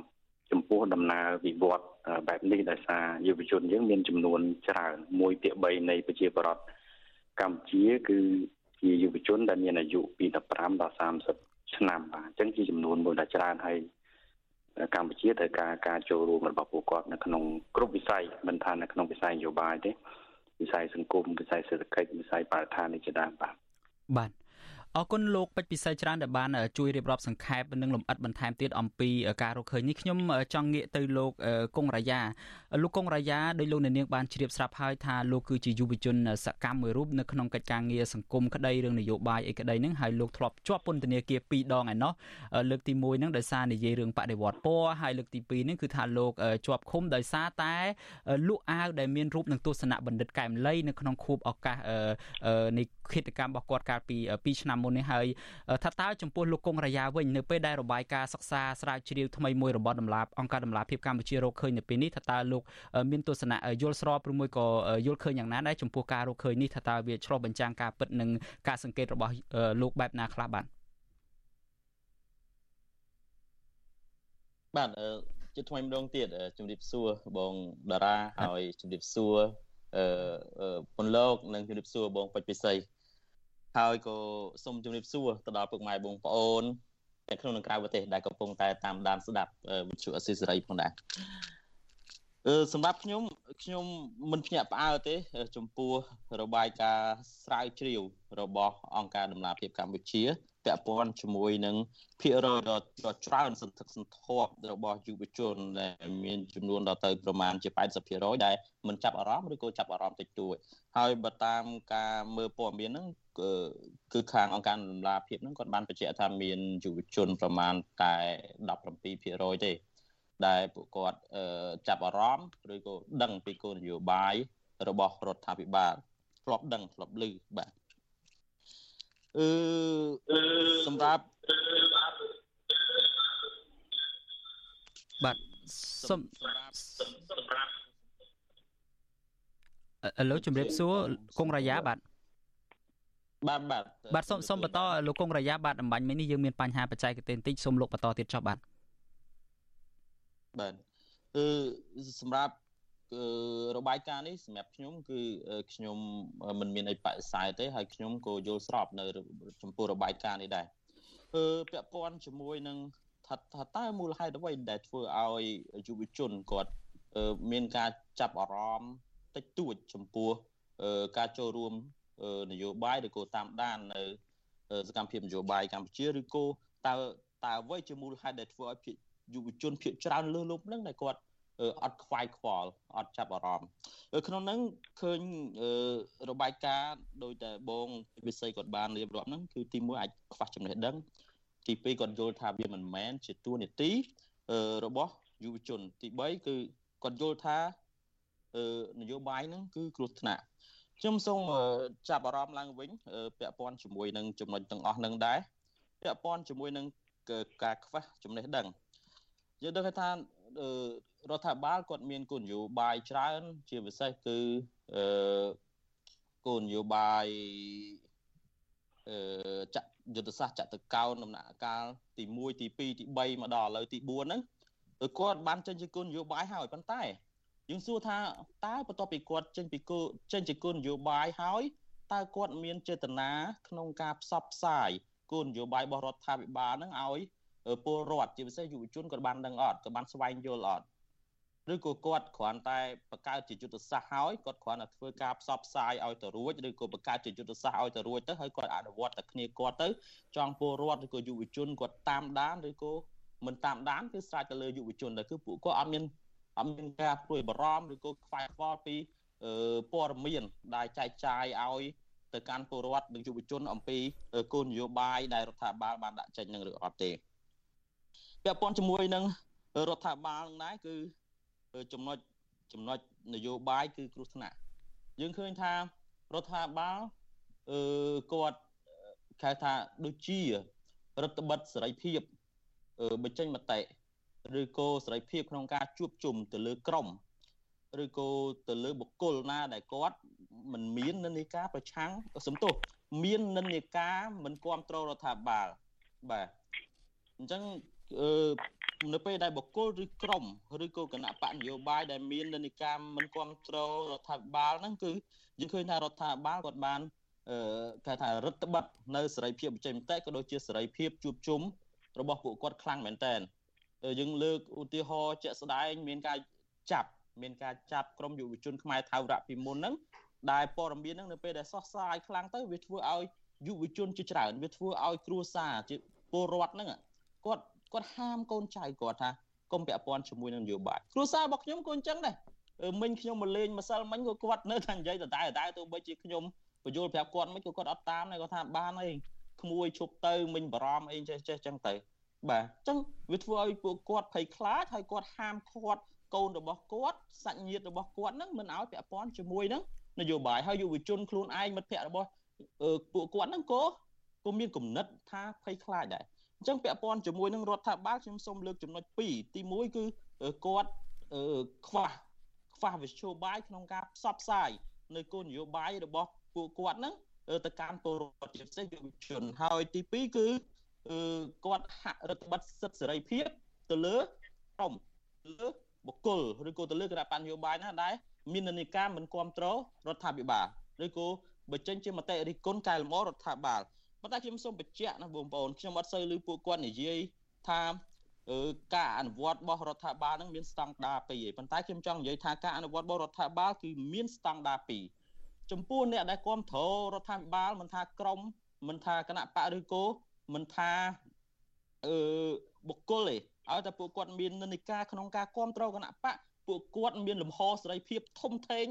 ចំពោះដំណើរវិវត្តបែបនេះដោយសារយុវជនយើងមានចំនួនច្រើន1ភាគ3នៃប្រជាពលរដ្ឋកម្ពុជាគឺ ជាយុវជនដែលមានអាយុពី15ដល់30ឆ្នាំបាទអញ្ចឹងជាចំនួនមួយដែលច្រើនហើយកម្ពុជាត្រូវការការចូលរួមរបស់ពួកគាត់នៅក្នុងគ្រប់វិស័យមិនថានៅក្នុងវិស័យនយោបាយទេវិស័យសង្គមវិស័យសេដ្ឋកិច្ចវិស័យបរិស្ថាននេះជាដើមបាទបាទ អរគុណលោកពេជ្រពិសីច្រើនដែលបានជួយរៀបរាប់សង្ខេបនិងលម្អិតបន្ថែមទៀតអំពីការរកឃើញនេះខ្ញុំចង់ងាកទៅលោកកុងរាយាលោកកុងរាយាដោយលោកអ្នកនាងបានជ្រាបស្រាប់ហើយថាលោកគឺជាយុវជនសកម្មមួយរូបនៅក្នុងកិច្ចការងារសង្គមក្តីរឿងនយោបាយអីក្តីហ្នឹងហើយលោកធ្លាប់ជាប់ពន្ធនាគារ2ដងឯណោះលើកទី1ហ្នឹងដោយសារនិយាយរឿងបដិវត្តពណ៌ហើយលើកទី2ហ្នឹងគឺថាលោកជាប់ឃុំដោយសារតែលក់អាវដែលមានរូបនឹងទស្សនៈបណ្ឌិតកែមលីនៅក្នុងខួបឱកាសនៃ គិតកម្មរបស់គាត់កាលពី2ឆ្នាំមុននេះហើយថាតើចំពោះលោកកុងរាយាវិញនៅពេលដែលរបាយការណ៍សិក្សាស្រាវជ្រាវថ្មីមួយរបស់ដំណាលអង្គការដំណាលភាពកម្ពុជារកឃើញនៅពេលនេះថាតើលោកមានទស្សនៈយល់ស្របឬមួយក៏យល់ឃើញយ៉ាងណាដែរចំពោះការរកឃើញនេះថាតើវាឆ្លុះបញ្ចាំងការពិតនិងការសង្កេតរបស់លោកបែបណាខ្លះបាទបាទជាថ្មីម្ដងទៀតជំរាបសួរបងតារាហើយជំរាបសួរអឺពន្លកនិងជំរាបសួរបងពេជ្រពិសី ហើយក៏សូមជម្រាបសួរទៅដល់ពុកម៉ែបងប្អូនទាំងក្នុងនិងក្រៅប្រទេសដែលកំពុងតែតាមដានស្ដាប់វិទ្យុអស៊ីសេរីផងដែរអឺ សម្រាប់ខ្ញុំខ្ញុំមិនភ្ញាក់ផ្អើលទេ ចំពោះរបាយការណ៍ស្រាវជ្រាវរបស់អង្គការដំណាភិបកម្ពុជាពាក់ព័ន្ធជាមួយនឹងភាគរយដ៏ច្រើនសន្ធឹកសន្ធាប់របស់យុវជនដែលមានចំនួនដល់ទៅប្រមាណជា80%ដែលមិនចាប់អារម្មណ៍ឬក៏ចាប់អារម្មណ៍តិចតួចហើយបើតាមការមើលព័ត៌មានហ្នឹងគឺខាងអង្គការដំណាភិបហ្នឹងគាត់បានបញ្ជាក់ថាមានយុវជនប្រមាណតែ17%ទេ ដែលពួកគាត់ចាប់អារម្មណ៍ឬក៏ដឹងពីគោលនយោបាយរបស់រដ្ឋាភិបាលធ្លាប់ដឹងធ្លាប់ឮបាទអឺសម្រាប់បាទសូមឥឡូវជំរាបសួរកុងរាយាបាទបាទបាទបាទសូមសូមបន្តលោកកុងរាយាបាទអំបញ្ញមិញនេះយើងមានបញ្ហាបច្ចេកទេសបន្តិចសូមលោកបន្តទៀតចុះបាទ បាទគឺសម្រាប់គឺរបាយការណ៍នេះសម្រាប់ខ្ញុំគឺខ្ញុំមិនមានអីបដិសេធទេហើយខ្ញុំក៏យល់ស្របនៅចំពោះរបាយការណ៍នេះដែរគឺពាក់ព័ន្ធជាមួយនឹងថាថាតើមូលហេតុអ្វីដែលធ្វើឲ្យយុវជនគាត់មានការចាប់អារម្មណ៍តិចតួចចំពោះការចូលរួមនយោបាយឬក៏តាមដាននៅសកម្មភាពនយោបាយកម្ពុជាឬក៏តើតើអ្វីជាមូលហេតុដែលធ្វើឲ្យ យុវជនភាគច្រើនលើសលប់ហ្នឹងដែលគាត់អត់ខ្វាយខ្វល់អត់ចាប់អារម្មណ៍ក្នុងហ្នឹងឃើញរបាយការណ៍ដោយតែបងវិស័យគាត់បានរៀបរាប់ហ្នឹងគឺទី1អាចខ្វះចំណេះដឹង ទី2គាត់យល់ថាវាមិនមែនជាតួនាទីរបស់យុវជន ទី3គឺគាត់យល់ថានយោបាយហ្នឹងគឺគ្រោះថ្នាក់ខ្ញុំសូមចាប់អារម្មណ៍ឡើងវិញពាក់ព័ន្ធជាមួយនឹងចំណុចទាំងអស់ហ្នឹងដែរពាក់ព័ន្ធជាមួយនឹងការខ្វះចំណេះដឹង យើងដឹងថារដ្ឋាភិបាលគាត់មានគោលនយោបាយច្រើន ជាពិសេសគឺអឺគោលនយោបាយអឺចយុទ្ធសាស្ត្រចតុកោណដំណាក់កាលទី1ទី2ទី3មកដល់ឥឡូវទី4ហ្នឹងគាត់បានចេញជាគោលនយោបាយហើយប៉ុន្តែយើងសួរថាតើបន្ទាប់ពីគាត់ចេញពីគោលចេញជាគោលនយោបាយហើយតើគាត់មានចេតនាក្នុងការផ្សព្វផ្សាយគោលនយោបាយរបស់រដ្ឋាភិបាលហ្នឹងឲ្យ ពលរដ្ឋជាពិសេសយុវជនក៏បានដឹងអត់ក៏បានស្វែងយល់អត់ឬក៏គាត់គ្រាន់តែបង្កើតជាយុទ្ធសាស្ត្រហើយគាត់គ្រាន់តែធ្វើការផ្សព្វផ្សាយឲ្យទៅរួចឬក៏បង្កើតជាយុទ្ធសាស្ត្រឲ្យទៅរួចទៅហើយគាត់អនុវត្តតែគ្នាគាត់ទៅចង់ពលរដ្ឋឬក៏យុវជនគាត់តាមដានឬក៏មិនតាមដានគឺស្រេចទៅលើយុវជនទៅគឺពួកគាត់អត់មានអត់មានការព្រួយបារម្ភឬក៏ខ្វាយខ្វល់ពីព័ត៌មានដែលចែកចាយឲ្យទៅកាន់ពលរដ្ឋនិងយុវជនអំពីគោលនយោបាយដែលរដ្ឋាភិបាលបានដាក់ចេញនឹងឬអត់ទេ ពាក់ព័ន្ធជាមួយនឹងរដ្ឋាភិបាលនឹងដែរគឺចំណុចចំណុចនយោបាយគឺគ្រោះថ្នាក់យើងឃើញថារដ្ឋាភិបាលអឺគាត់គេថាដូចជារដ្ឋបិទសេរីភាពបញ្ចេញមតិឬក៏សេរីភាពក្នុងការជួបជុំទៅលើក្រមឬក៏ទៅលើបុគ្គលណាដែលគាត់មិនមាននិន្នាការប្រឆាំងសំទោសមាននិន្នាការមិនគ្រប់គ្រងរដ្ឋាភិបាលបាទអញ្ចឹងអឺ នៅពេលដែលបុគ្គលឬក្រុមឬក៏គណៈបកនយោបាយដែលមាននិន្នាការមិនគ្រប់គ្រងរដ្ឋាភិបាលហ្នឹងគឺយើងឃើញថារដ្ឋាភិបាលគាត់បានអឺគេថារដ្ឋបတ်នៅសេរីភាពបញ្ចេញមតិក៏ដូចជាសេរីភាពជួបជុំរបស់ពួកគាត់ខ្លាំងមែនតើយើងលើកឧទាហរណ៍ជាក់ស្ដែងមានការចាប់មានការចាប់ក្រុមយុវជនខ្មែរថៅរៈពីមុនហ្នឹងដែលព័ត៌មានហ្នឹងនៅពេលដែលសោះសាយខ្លាំងទៅវាធ្វើឲ្យយុវជនជាច្រើនវាធ្វើឲ្យគ្រួសារជាពលរដ្ឋហ្នឹងគាត់ គាត់ហាមកូនចៅគាត់ថាកុំពាក់ព័ន្ធជាមួយនឹងនយោបាយគ្រួសាររបស់ខ្ញុំក៏អញ្ចឹងដែរមិញខ្ញុំមកលេងម្សិលមិញក៏គាត់នៅថានិយាយដដែលដដែលទោះបីជាខ្ញុំបញ្យល់ប្រាប់គាត់មិនក៏គាត់អត់តាមដែរគាត់ថាបានអីក្មួយឈប់ទៅមិញបារម្ភអីចេះចេះចឹងទៅបាទអញ្ចឹងវាធ្វើឲ្យពួកគាត់ភ័យខ្លាចហើយគាត់ហាមឃាត់កូនរបស់គាត់សាច់ញាតិរបស់គាត់នឹងមិនឲ្យពាក់ព័ន្ធជាមួយនឹងនយោបាយហើយយុវជនខ្លួនឯងមិត្តភ័ក្តិរបស់ពួកគាត់ហ្នឹងក៏ក៏មានគំនិតថាភ័យខ្លាចដែរ អញ្ចឹងពាក់ព័ន្ធជាមួយនឹងរដ្ឋាភិបាលខ្ញុំសូមលើកចំណុច2ទី1គឺគាត់ខ្វះខ្វះវិជ្ជាបាយក្នុងការផ្សព្វផ្សាយនៅគោលនយោបាយរបស់ពួកគាត់ហ្នឹងទៅកាន់ពលរដ្ឋជាពិសេសយុវជនហើយទី2គឺគាត់ហាក់រដ្ឋបတ်សិទ្ធិសេរីភាពទៅលើក្រុមលើបុគ្គលឬក៏ទៅលើគណៈបញ្ញយោបាយណាដែលមាននានាការមិនគ្រប់គ្រងរដ្ឋាភិបាលឬក៏បញ្ចេញជាមតិរិះគន់កែលម្អរដ្ឋាភិបាល ប៉ុន្តែខ្ញុំសូមបញ្ជាក់ណាបងប្អូនខ្ញុំអត់សូវឮពួកគាត់និយាយថាការអនុវត្តរបស់រដ្ឋាភិបាលនឹងមានស្តង់ដារពីរឯប៉ុន្តែខ្ញុំចង់និយាយថាការអនុវត្តរបស់រដ្ឋាភិបាលគឺមានស្តង់ដារពីរចំពោះអ្នកដែលគ្រប់គ្រងរដ្ឋាភិបាលមិនថាក្រមមិនថាគណៈបកឬក៏មិនថាអឺបុគ្គលទេឲ្យតែពួកគាត់មាននិន្នាការក្នុងការគ្រប់គ្រងគណៈបកពួកគាត់មានលំហសេរីភាពធំធេង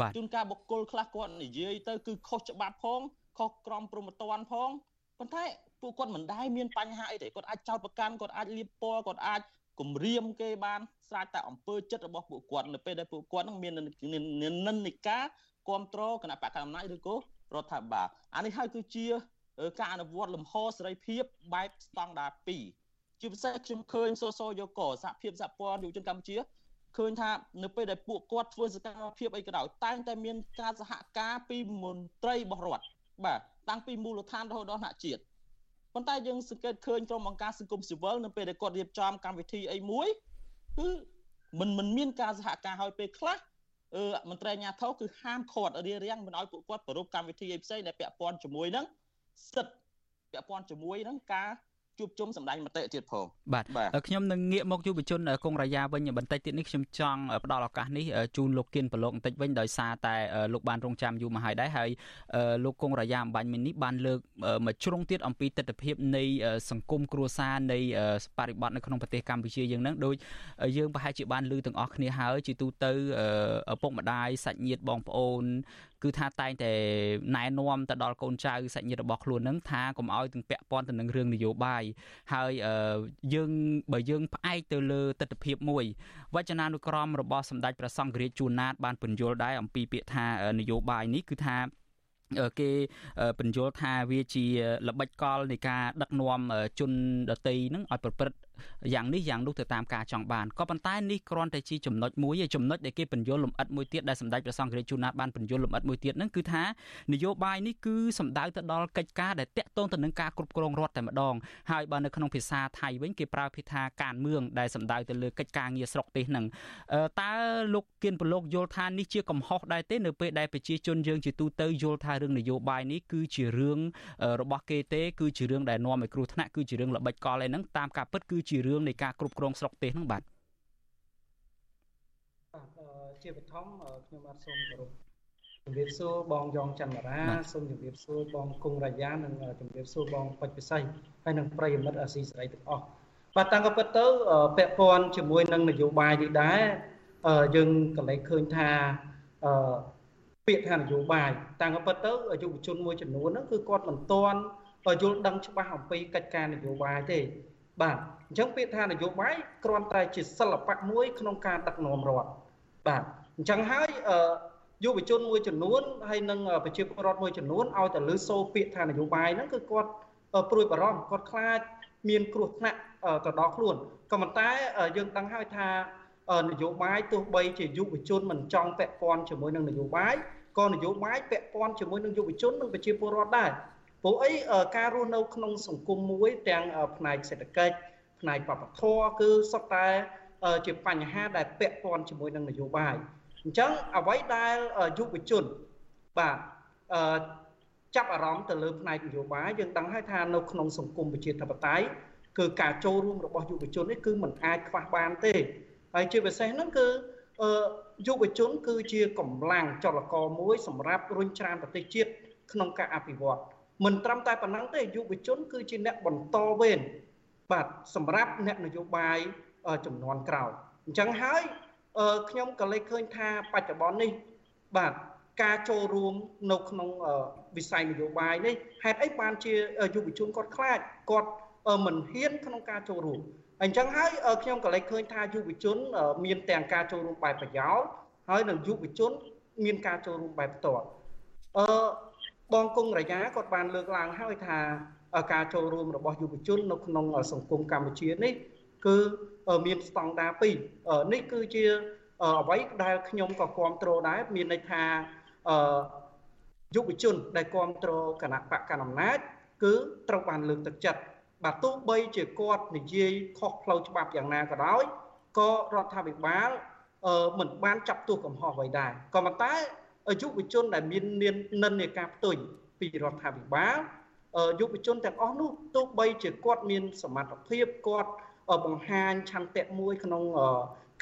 បាទជួនកាលបុគ្គលខ្លះគាត់និយាយទៅគឺខុសច្បាប់ផង ខុសក្រមព្រហ្មទណ្ឌផងប៉ុន្តែពួកគាត់មិនដែលមានបញ្ហាអីទេគាត់អាចចោទប្រកាន់គាត់អាចលៀបពណ៌គាត់អាចគំរាមគេបានស្រាច់តែអំពើចិត្តរបស់ពួកគាត់នៅពេលដែលពួកគាត់នឹងមាននិន្នាការគ្រប់គ្រងគណៈបកកណ្ដាលអំណាចឬក៏រដ្ឋាភិបាលអានេះហើយគឺជាការអនុវត្តលំហសេរីភាពបែបស្តង់ដារ2ជាពិសេសខ្ញុំឃើញសសយកសហភាពសហព័ន្ធយុវជនកម្ពុជាឃើញថានៅពេលដែលពួកគាត់ធ្វើសកម្មភាពអីក៏ដោយតែងតែមានការសហការពីមន្ត្រីរបស់រដ្ឋ បាទតាំងពីមូលដ្ឋានរហូតដល់ថ្នាក់ជាតិប៉ុន្តែយើងសង្កេតឃើញក្រុមអង្គការសង្គមស៊ីវិលនៅពេលដែលគាត់រៀបចំកម្មវិធីអីមួយគឺមិនមិនមានការសហការឲ្យពេលខ្លះអឺមន្ត្រីអាជ្ញាធរគឺហាមឃាត់រៀបរៀងមិនឲ្យពួកគាត់ប្រពៃកម្មវិធីអីផ្សេងដែលពាក់ព័ន្ធជាមួយនឹងសិទ្ធិពាក់ព័ន្ធជាមួយនឹងការ ជួបជុំសម្ដែងមតិទៀតផងបាទខ្ញុំនឹងងាកមកយុវជនកងរាយាវិញបន្តិចទៀតនេះខ្ញុំចង់ផ្ដល់ឱកាសនេះជូនលោកគៀនប្រឡូកបន្តិចវិញដោយសារតែលោកបានរងចាំយូរមកហើយដែរហើយលោកគងរាយាអំបញ្ញមិញនេះបានលើកមកជ្រុងទៀតអំពីទស្សនវិជ្ជានៃសង្គមគ្រួសារនៃបរិបទនៅក្នុងប្រទេសកម្ពុជាយើងនឹងដូចយើងប្រហែលជាបានលើទាំងអស់គ្នាហើយជាទូទៅឪពុកម្ដាយសាច់ញាតិបងប្អូន គឺថាតែងតែណែនាំទៅដល់កូនចៅសាច់ញាតិរបស់ខ្លួននឹងថាកុំឲ្យទាំងពាក់ព័ន្ធទៅនឹងរឿងនយោបាយហើយយើងបើយើងផ្អែកទៅលើទស្សនវិជ្ជាមួយវចនានុក្រមរបស់សម្ដេចព្រះសង្ឃរាជជួនណាតបានពន្យល់ដែរអំពីពាក្យថានយោបាយនេះគឺថាគេបញ្យល់ថាវាជាល្បិចកលនៃការដឹកនាំជនដតីនឹងឲ្យប្រព្រឹត្ត យ៉ាងនេះយ៉ាងនោះទៅតាមការចង់បានក៏ប៉ុន្តែនេះគ្រាន់តែជាចំណុចមួយឯចំណុចដែលគេបញ្យលលំអិតមួយទៀតដែលសម្ដេចព្រះសង្ឃរាជជួនណាតបានបញ្យលលំអិតមួយទៀតហ្នឹងគឺថានយោបាយនេះគឺសំដៅទៅដល់កិច្ចការដែលតាក់ទងទៅនឹងការគ្រប់គ្រងរដ្ឋតែម្ដងហើយបើនៅក្នុងភាសាថៃវិញគេប្រើភាសាការមឿងដែលសំដៅទៅលើកិច្ចការងារស្រុកទេសហ្នឹងតើលោកគៀនប្រលោកយល់ថានេះជាកំហុសដែរទេនៅពេលដែលប្រជាជនយើងជាទូទៅយល់ថារឿងនយោបាយនេះគឺជារឿងរបស់គេទេគឺជារឿងដែលនាំឲ្យគ្រោះថ្នាក់គឺជារឿងល្បិចកលឯហ្នឹងតាមការពិតគឺជារឿងនៃការគ្រប់គ្រងស្រុកទេសហ្នឹងបាទជាបឋមខ្ញុំបាទសូមគោរពជំរាបសួរបងយ៉ងច័ន្ទរាសូមជំរាបសួរបងគង់រាយានិងជំរាបសួរបងពេជ្រពិសីហើយនិងប្រិយមិត្តអាស៊ីសេរីទាំងអស់បាទតាំងពីពិតទៅពាក់ព័ន្ធជាមួយនឹងនយោបាយនេះដែរយើងកលែងឃើញថាពាក្យថានយោបាយតាំងពីពិតទៅយុវជនមួយចំនួនហ្នឹងគឺគាត់មិនទាន់យល់ដឹងច្បាស់អំពីកិច្ចការនយោបាយទេបាទ អញ្ចឹងពាក្យថានយោបាយគ្រាន់តែជាសិល្បៈមួយក្នុងការដឹកនាំរដ្ឋបាទអញ្ចឹងហើយយុវជនមួយចំនួនហើយនិងប្រជាពលរដ្ឋមួយចំនួនឲ្យតែលើសូពាក្យថានយោបាយហ្នឹងគឺគាត់ព្រួយបារម្ភគាត់ខ្លាចមានគ្រោះថ្នាក់ទៅដល់ខ្លួនក៏ប៉ុន្តែយើងដឹងហើយថានយោបាយទោះបីជាយុវជនមិនចង់ពាក់ព័ន្ធជាមួយនឹងនយោបាយក៏នយោបាយពាក់ព័ន្ធជាមួយនឹងយុវជននិងប្រជាពលរដ្ឋដែរព្រោះអីការរស់នៅក្នុងសង្គមមួយទាំងផ្នែកសេដ្ឋកិច្ច ផ្នែកបព្វធម៌គឺសុទ្ធតែជាបញ្ហាដែលពាក់ព័ន្ធជាមួយនឹងនយោបាយអញ្ចឹងអ្វីដែលយុវជនបាទចាប់អារម្មណ៍ទៅលើផ្នែកនយោបាយយើងដឹងហើយថានៅក្នុងសង្គមប្រជាធិបតេយ្យគឺការចូលរួមរបស់យុវជននេះគឺមិនអាចខ្វះបានទេហើយជាពិសេសហ្នឹងគឺយុវជន គឺជាកម្លាំងចលករមួយសម្រាប់រុញច្រានប្រទេសជាតិក្នុងការអភិវឌ្ឍមិនត្រឹមតែប៉ុណ្ណឹងទេយុវជន គឺជាអ្នកបន្តវេន បាទសម្រាប់អ្នកនយោបាយចំនួនក្រោយអញ្ចឹងហើយខ្ញុំក៏លេចឃើញថាបច្ចុប្បន្ននេះ បាទការចូលរួមនៅក្នុងវិស័យនយោបាយនេះហេតុអីបានជាយុវជនគាត់ខ្លាចគាត់មិនហ៊ានក្នុងការចូលរួមអញ្ចឹងហើយខ្ញុំក៏លេចឃើញថាយុវជន មានទាំងការចូលរួមបែបប្រយោលហើយនិងយុវជនមានការចូលរួមបែបផ្ទាល់អឺបងគង់រយ៉ាគាត់បានលើកឡើងហើយថា ការចូលរួមរបស់យុវជននៅក្នុងសង្គមកម្ពុជានេះគឺមានស្តង់ដារ2នេះគឺជាអ្វីដែលខ្ញុំក៏គ្រប់គ្រងដែរមានន័យថាយុវជនដែលគ្រប់គ្រងគណៈបកកណ្ដាលអំណាចគឺត្រូវបានលើកទឹកចិត្តបាទទោះបីជាគាត់និយាយខុសផ្លូវច្បាប់យ៉ាងណាក៏ដោយក៏រដ្ឋាភិបាលមិនបានចាប់ទោសកំហុសអ្វីដែរក៏ប៉ុន្តែយុវជនដែលមាននិន្នាការផ្ទុយពីរដ្ឋាភិបាល យុវជនទាំងអស់នោះទោះបីជាគាត់មានសមត្ថភាពគាត់បង្ហាញឆន្ទៈមួយក្នុង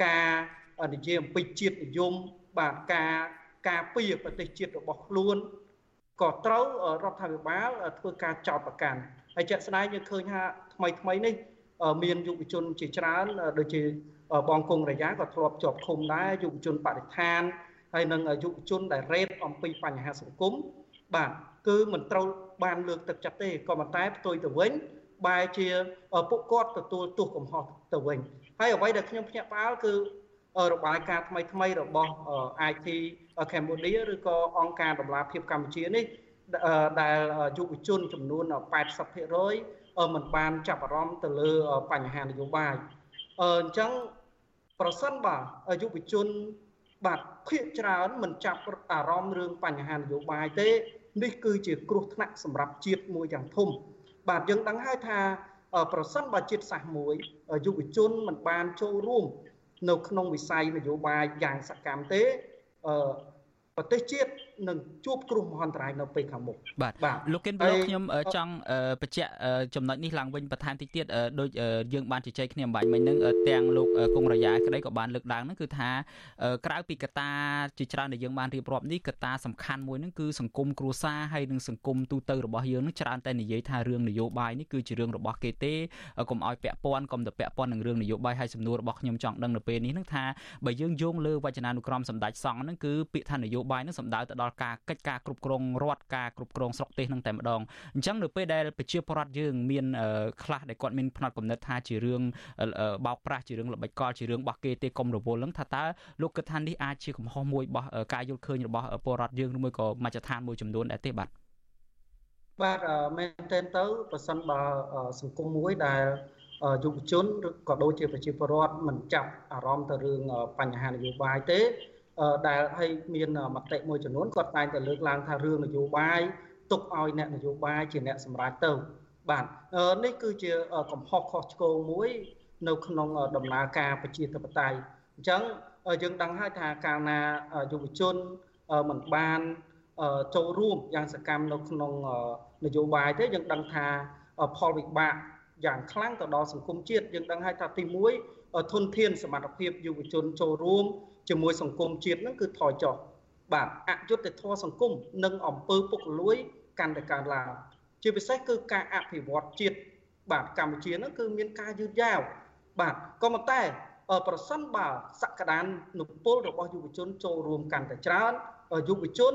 ការនិយាយអំពីជាតិនិយមបាទការការពារប្រទេសជាតិរបស់ខ្លួនក៏ត្រូវរដ្ឋាភិបាលធ្វើការចោទប្រកាន់ហើយជាក់ស្ដែងយើងឃើញថាថ្មីថ្មីនេះមានយុវជនជាច្រើនដូចជាបងគង់រយ៉ាក៏ធ្លាប់ជាប់ឃុំដែរយុវជនបរិស្ថានហើយនិងយុវជនដែលរ៉េតអំពីបញ្ហាសង្គមបាទគឺមិនត្រូវ បានលើកទឹកចិត្តទេក៏ប៉ុន្តែផ្ទុយទៅវិញបែរជាពួកគាត់ទទួលទោសកំហុសទៅវិញហើយអ្វីដែលខ្ញុំភ្ញាក់ផ្អើលគឺរបាយការណ៍ថ្មីថ្មីរបស់ IT Cambodia ឬក៏អង្គការដំឡាភិបកម្ពុជានេះដែលយុវជនចំនួន80%មិនបានចាប់អារម្មណ៍ទៅលើបញ្ហានយោបាយអញ្ចឹងប្រសិនបើយុវជនបាទភាគច្រើនមិនចាប់អារម្មណ៍រឿងបញ្ហានយោបាយទេ នេះគឺជាគ្រោះថ្នាក់សម្រាប់ជាតិមួយយ៉ាងធំ បាទយើងដឹងហើយថាប្រសិនបើជាតិសាសន៍មួយយុវជនមិនបានចូលរួមនៅក្នុងវិស័យនយោបាយយ៉ាងសកម្មទេអឺប្រទេសជាតិ នឹងជួបគ្រោះមហន្តរាយនៅពេលខាងមុខបាទលោកគិនប្លុកខ្ញុំចង់បញ្ជាក់ចំណុចនេះឡើងវិញបន្ថែមតិចទៀតដូចយើងបានជជែកគ្នាអំបញ្ញមិញហ្នឹងទាំងលោកគង់រយ៉ាក្តីក៏បានលើកឡើងហ្នឹងគឺថាក្រៅពីកត្តាជាច្រើនដែលយើងបានរៀបរាប់នេះកត្តាសំខាន់មួយហ្នឹងគឺសង្គមគ្រួសារហើយនិងសង្គមទូទៅរបស់យើងហ្នឹងច្រើនតែនិយាយថារឿងនយោបាយនេះគឺជារឿងរបស់គេទេកុំឲ្យពាក់ព័ន្ធកុំទៅពាក់ព័ន្ធនឹងរឿងនយោបាយហើយសំណួររបស់ខ្ញុំចង់ដឹងនៅពេលនេះហ្នឹងថាបើយើងយោងលើវចនានុក្រមសម្ដេចសង្ឃហ្នឹងគឺពាក្យថានយោបាយហ្នឹងសំដៅទៅដល់ការកិច្ចការគ្រប់គ្រងរដ្ឋការគ្រប់គ្រងស្រុកទេសនឹងតែម្ដងអញ្ចឹងនៅពេលដែលប្រជាពលរដ្ឋយើងមានខ្លះដែលគាត់មានផ្នត់គំនិតថាជារឿងបោកប្រាស់ជារឿងល្បិចកលជារឿងរបស់គេទេកុំរវល់នឹងថាតើលោកគិតថានេះអាចជាកំហុសមួយរបស់ការយល់ឃើញរបស់ពលរដ្ឋយើងឬមួយក៏មជ្ឈដ្ឋានមួយចំនួនដែរទេបាទបាទមែនទែនទៅប្រសិនបើសង្គមមួយដែលយុវជនឬក៏ដូចជាប្រជាពលរដ្ឋមិនចាប់អារម្មណ៍ទៅរឿងបញ្ហានយោបាយទេ ដែលឲ្យមានមតិមួយចំនួនគាត់តែងតែលើកឡើងថារឿងនយោបាយទុកឲ្យអ្នកនយោបាយជាអ្នកសម្រេចទៅបាទនេះគឺជាកំហុសខុសឆ្គងមួយ នៅក្នុងដំណើរការប្រជាធិបតេយ្យអញ្ចឹងយើងដឹងហើយថាកាលណាយុវជនមិនបានចូលរួមយ៉ាងសកម្មនៅក្នុងនយោបាយទេយើងដឹងថាផលវិបាកយ៉ាងខ្លាំងទៅដល់សង្គមជាតិយើងដឹងហើយថាទី1ធនធានសមត្ថភាពយុវជនចូលរួម ជាមួយសង្គមជាតិហ្នឹងគឺថយចុះបាទអយុត្តិធម៌សង្គមនិងអំពើពុករលួយកាន់តែកើនឡើងជាពិសេសគឺការអភិវឌ្ឍជាតិបាទកម្ពុជាហ្នឹងគឺមានការយឺតយ៉ាវបាទក៏ប៉ុន្តែប្រសិនបើសក្តានុពលរបស់យុវជនចូលរួមកាន់តែច្រើនយុវជន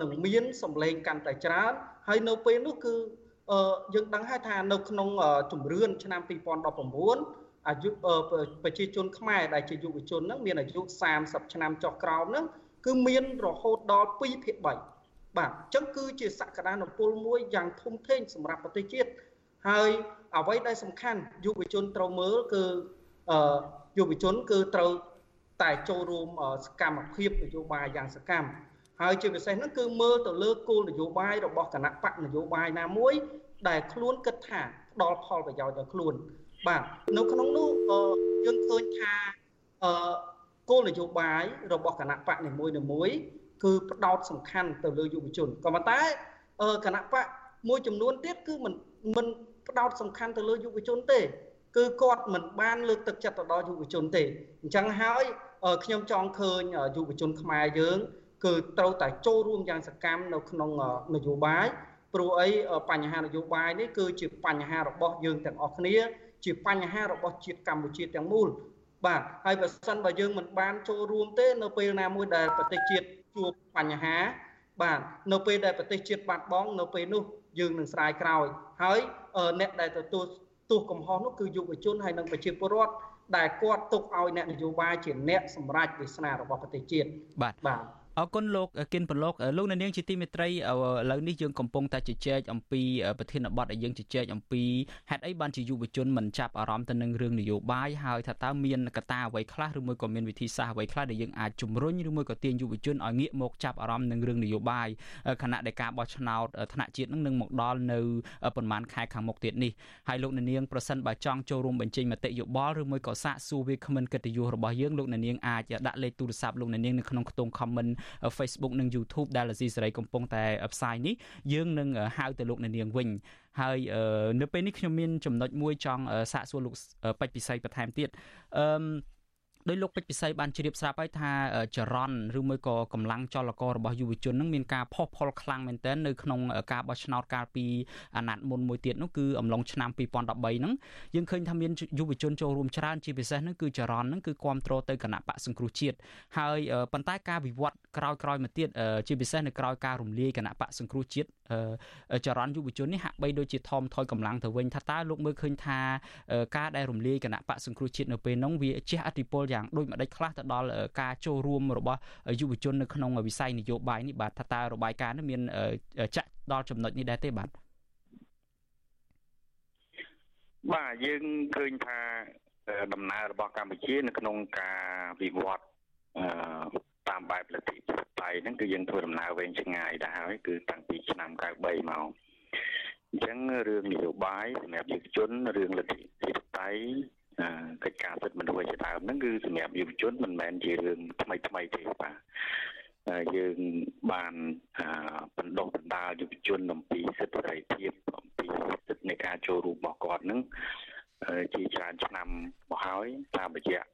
នឹងមានសម្លេងកាន់តែច្រើនហើយនៅពេលនោះគឺយើងដឹងហើយថានៅក្នុងជំរឿនឆ្នាំ2019 អាយុប្រជាជនខ្មែរដែលជាយុវជនហ្នឹងមានអាយុ30ឆ្នាំចុះក្រោមហ្នឹងគឺមានរហូតដល់2ភាគ3បាទអញ្ចឹងគឺជាសក្តានុពលមួយយ៉ាងធំធេងសម្រាប់ប្រទេសជាតិហើយអ្វីដែលសំខាន់យុវជនត្រូវមើលគឺយុវជនគឺត្រូវតែចូលរួមសកម្មភាពនយោបាយយ៉ាងសកម្មហើយជាពិសេសហ្នឹងគឺមើលទៅលើគោលនយោបាយរបស់គណៈបកនយោបាយណាមួយ ដែលខ្លួនគិតថាផ្ដល់ផលប្រយោជន៍ដល់ខ្លួន បាទនៅក្នុងនោះយើងឃើញថាអឺគោលនយោបាយរបស់គណៈបកនីមួយនីមួយគឺផ្ដោតសំខាន់ទៅលើយុវជនក៏ប៉ុន្តែគណៈបកមួយចំនួនទៀតគឺមិនមិនផ្ដោតសំខាន់ទៅលើយុវជនទេគឺគាត់មិនបានលើកទឹកចិត្តទៅដល់យុវជនទេអញ្ចឹងហើយខ្ញុំចង់ឃើញយុវជនខ្មែរយើង គឺត្រូវតែចូលរួមយ៉ាងសកម្មនៅក្នុងនយោបាយព្រោះអីបញ្ហានយោបាយនេះគឺជាបញ្ហារបស់យើងទាំងអស់គ្នា ជាបញ្ហារបស់ជាតិកម្ពុជាទាំងមូលបាទហើយបើសិនបើយើងមិនបានចូលរួមទេ នៅពេលណាមួយដែលប្រទេសជាតិជួបបញ្ហា បាទនៅពេលដែលប្រទេសជាតិបាត់បង់នៅពេលនោះយើងនឹងស្រាយក្រោយ ហើយអ្នកដែលទទួលទោសកំហុសនោះគឺយុវជនហើយនិងប្រជាពលរដ្ឋដែលគាត់ទុកឲ្យអ្នកនយោបាយជាអ្នកសម្រេចវាសនារបស់ប្រទេសជាតិបាទបាទ អរគុណលោកគិនប្រឡូកលោកនាងជាទីមេត្រីឥឡូវនេះយើងកំពុងតែជជែកអំពីប្រធានបទដែលយើងជជែកអំពីហេតុអីបានជាយុវជនមិនចាប់អារម្មណ៍ទៅនឹងរឿងនយោបាយហើយថាតើមានកត្តាអ្វីខ្លះឬមួយក៏មានវិធីសាស្ត្រអ្វីខ្លះដែលយើងអាចជំរុញឬមួយក៏ទាញយុវជនឲ្យងាកមកចាប់អារម្មណ៍នឹងរឿងនយោបាយខណៈដែលការបោះឆ្នោតថ្នាក់ជាតិនឹងនឹងមកដល់នៅប្រហែលខែខាងមុខទៀតនេះហើយលោកនាងប្រសិនបើចង់ចូលរួមបញ្ចេញមតិយោបល់ឬមួយក៏សាកសួរវាគ្មិនកិត្តិយសរបស់យើងលោកនាងអាចដាក់លេខទូរស័ព្ទលោកនាងនៅក្នុងខ្ទង់ comment Facebook និង YouTube ដែលអាស៊ីសេរីកំពុងតែផ្សាយនេះយើងនឹងហៅទៅលោកអ្នកនាងវិញហើយនៅពេលនេះខ្ញុំមានចំណុចមួយចង់សាកសួរលោកពេជ្រពិសីបន្ថែមទៀតអឺ ដោយលោកពេជ្រពិសីបានជ្រាបស្រាប់ហើយថាចរន្តឬមួយក៏កម្លាំងចលកររបស់យុវជននឹងមានការផុសផុលខ្លាំងមែនទែននៅក្នុងការបោះឆ្នោតកាលពីអាណត្តិមុនមួយទៀតនោះគឺអំឡុងឆ្នាំ2013ហ្នឹងយើងឃើញថាមានយុវជនចូលរួមច្រើនជាពិសេសហ្នឹងគឺចរន្តហ្នឹងគឺគ្រប់គ្រងទៅគណៈបកសង្គ្រោះជាតិហើយប៉ុន្តែការវិវត្តក្រោយក្រោយមកទៀតជាពិសេសនៅក្រោយការរំលាយគណៈបកសង្គ្រោះជាតិចរន្តយុវជននេះហាក់បីដូចជាថមថយកម្លាំងទៅវិញថាតើលោកមើលឃើញថាការដែលរំលាយគណៈបកសង្គ្រោះជាតិនៅពេលនោះវាជះឥទ្ធិពលយ៉ាងដូចម្ដេចខ្លះទៅដល់ការចូលរួមរបស់យុវជននៅក្នុងវិស័យនយោបាយនេះបាទថាតើរបាយការណ៍នេះមានចាក់ដល់ចំណុចនេះដែរទេបាទបាទយើងឃើញថាដំណើររបស់កម្ពុជានៅក្នុងការវិវត្តអឺតាមបែបលទ្ធិប្រជាធិបតេយ្យហ្នឹងគឺយើងធ្វើដំណើរវែងឆ្ងាយដែរហើយគឺតាំងពីឆ្នាំ93មកអញ្ចឹងរឿងនយោបាយសម្រាប់យុវជនរឿងលទ្ធិប្រជាធិបតេយ្យ កិច្ចការសិទ្ធិមនុស្សជាដើមហ្នឹងគឺសម្រាប់យុវជនមិនមែនជារឿងថ្មីថ្មីទេបាទយើងបានបណ្ដុះបណ្ដាលយុវជនអំពីសិទ្ធិសេរីភាពអំពីសិទ្ធិនៃការចូលរួមរបស់គាត់ហ្នឹងជាច្រើនឆ្នាំមកហើយតាមរយៈរ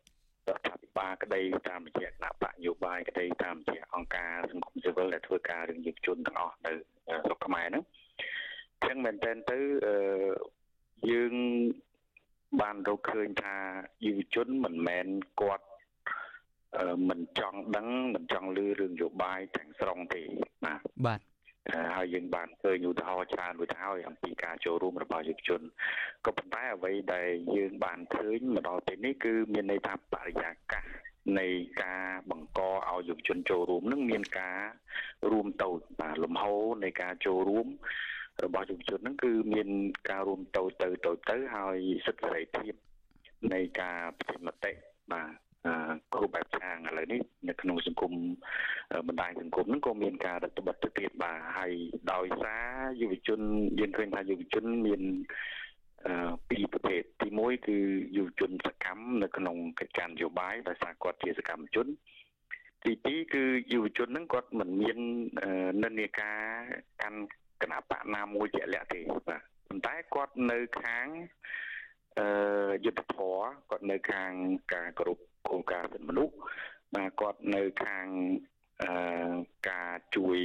ដ្ឋាភិបាលក្តីតាមរយៈគណៈបកនយោបាយក្តីតាមរយៈអង្គការសង្គមស៊ីវិលដែលធ្វើការរឿងយុវជនទាំងអស់នៅស្រុកខ្មែរហ្នឹងអញ្ចឹងមែនតើទៅយើង បានរកឃើញថាយុវជនមិនមែនគាត់មិនចង់ដឹងមិនចង់ឮរឿងនយោបាយទាំងស្រុងទេបាទបាទហើយយើងបានឃើញឧទាហរណ៍ច្រើនរួចហើយអំពីការចូលរួមរបស់យុវជនក៏ប៉ុន្តែអ្វីដែលយើងបានឃើញមកដល់ពេលនេះគឺមានន័យថាបរិយាកាសនៃការបង្កឲ្យយុវជនចូលរួមនឹងមានការរួមតូចបាទលំហនៃការចូលរួម របស់យុវជនហ្នឹងគឺមានការរួមទៅទៅទៅទៅហើយសិទ្ធិសេរីភាពនៃការប្រតិមតិបាទគ្រប់បែបឆាងឥឡូវនេះនៅក្នុងសង្គមបណ្ដាញសង្គមហ្នឹងក៏មានការរដ្ឋបတ်ទៅទៀតបាទហើយដោយសារយុវជនយើងឃើញថាយុវជនមានពីរប្រភេទទី1គឺយុវជនសកម្មនៅក្នុងកិច្ចការនយោបាយដោយសារគាត់ជាសកម្មជនទី2គឺយុវជនហ្នឹងគាត់មិនមាននិន្នាការកាន់ គណៈបកណាមួយជាក់លាក់ទេបាទប៉ុន្តែគាត់នៅខាងអឺយុទ្ធធរគាត់នៅខាងការគោរពគោលការណ៍សិទ្ធិមនុស្សបាទគាត់នៅខាងអឺការជួយ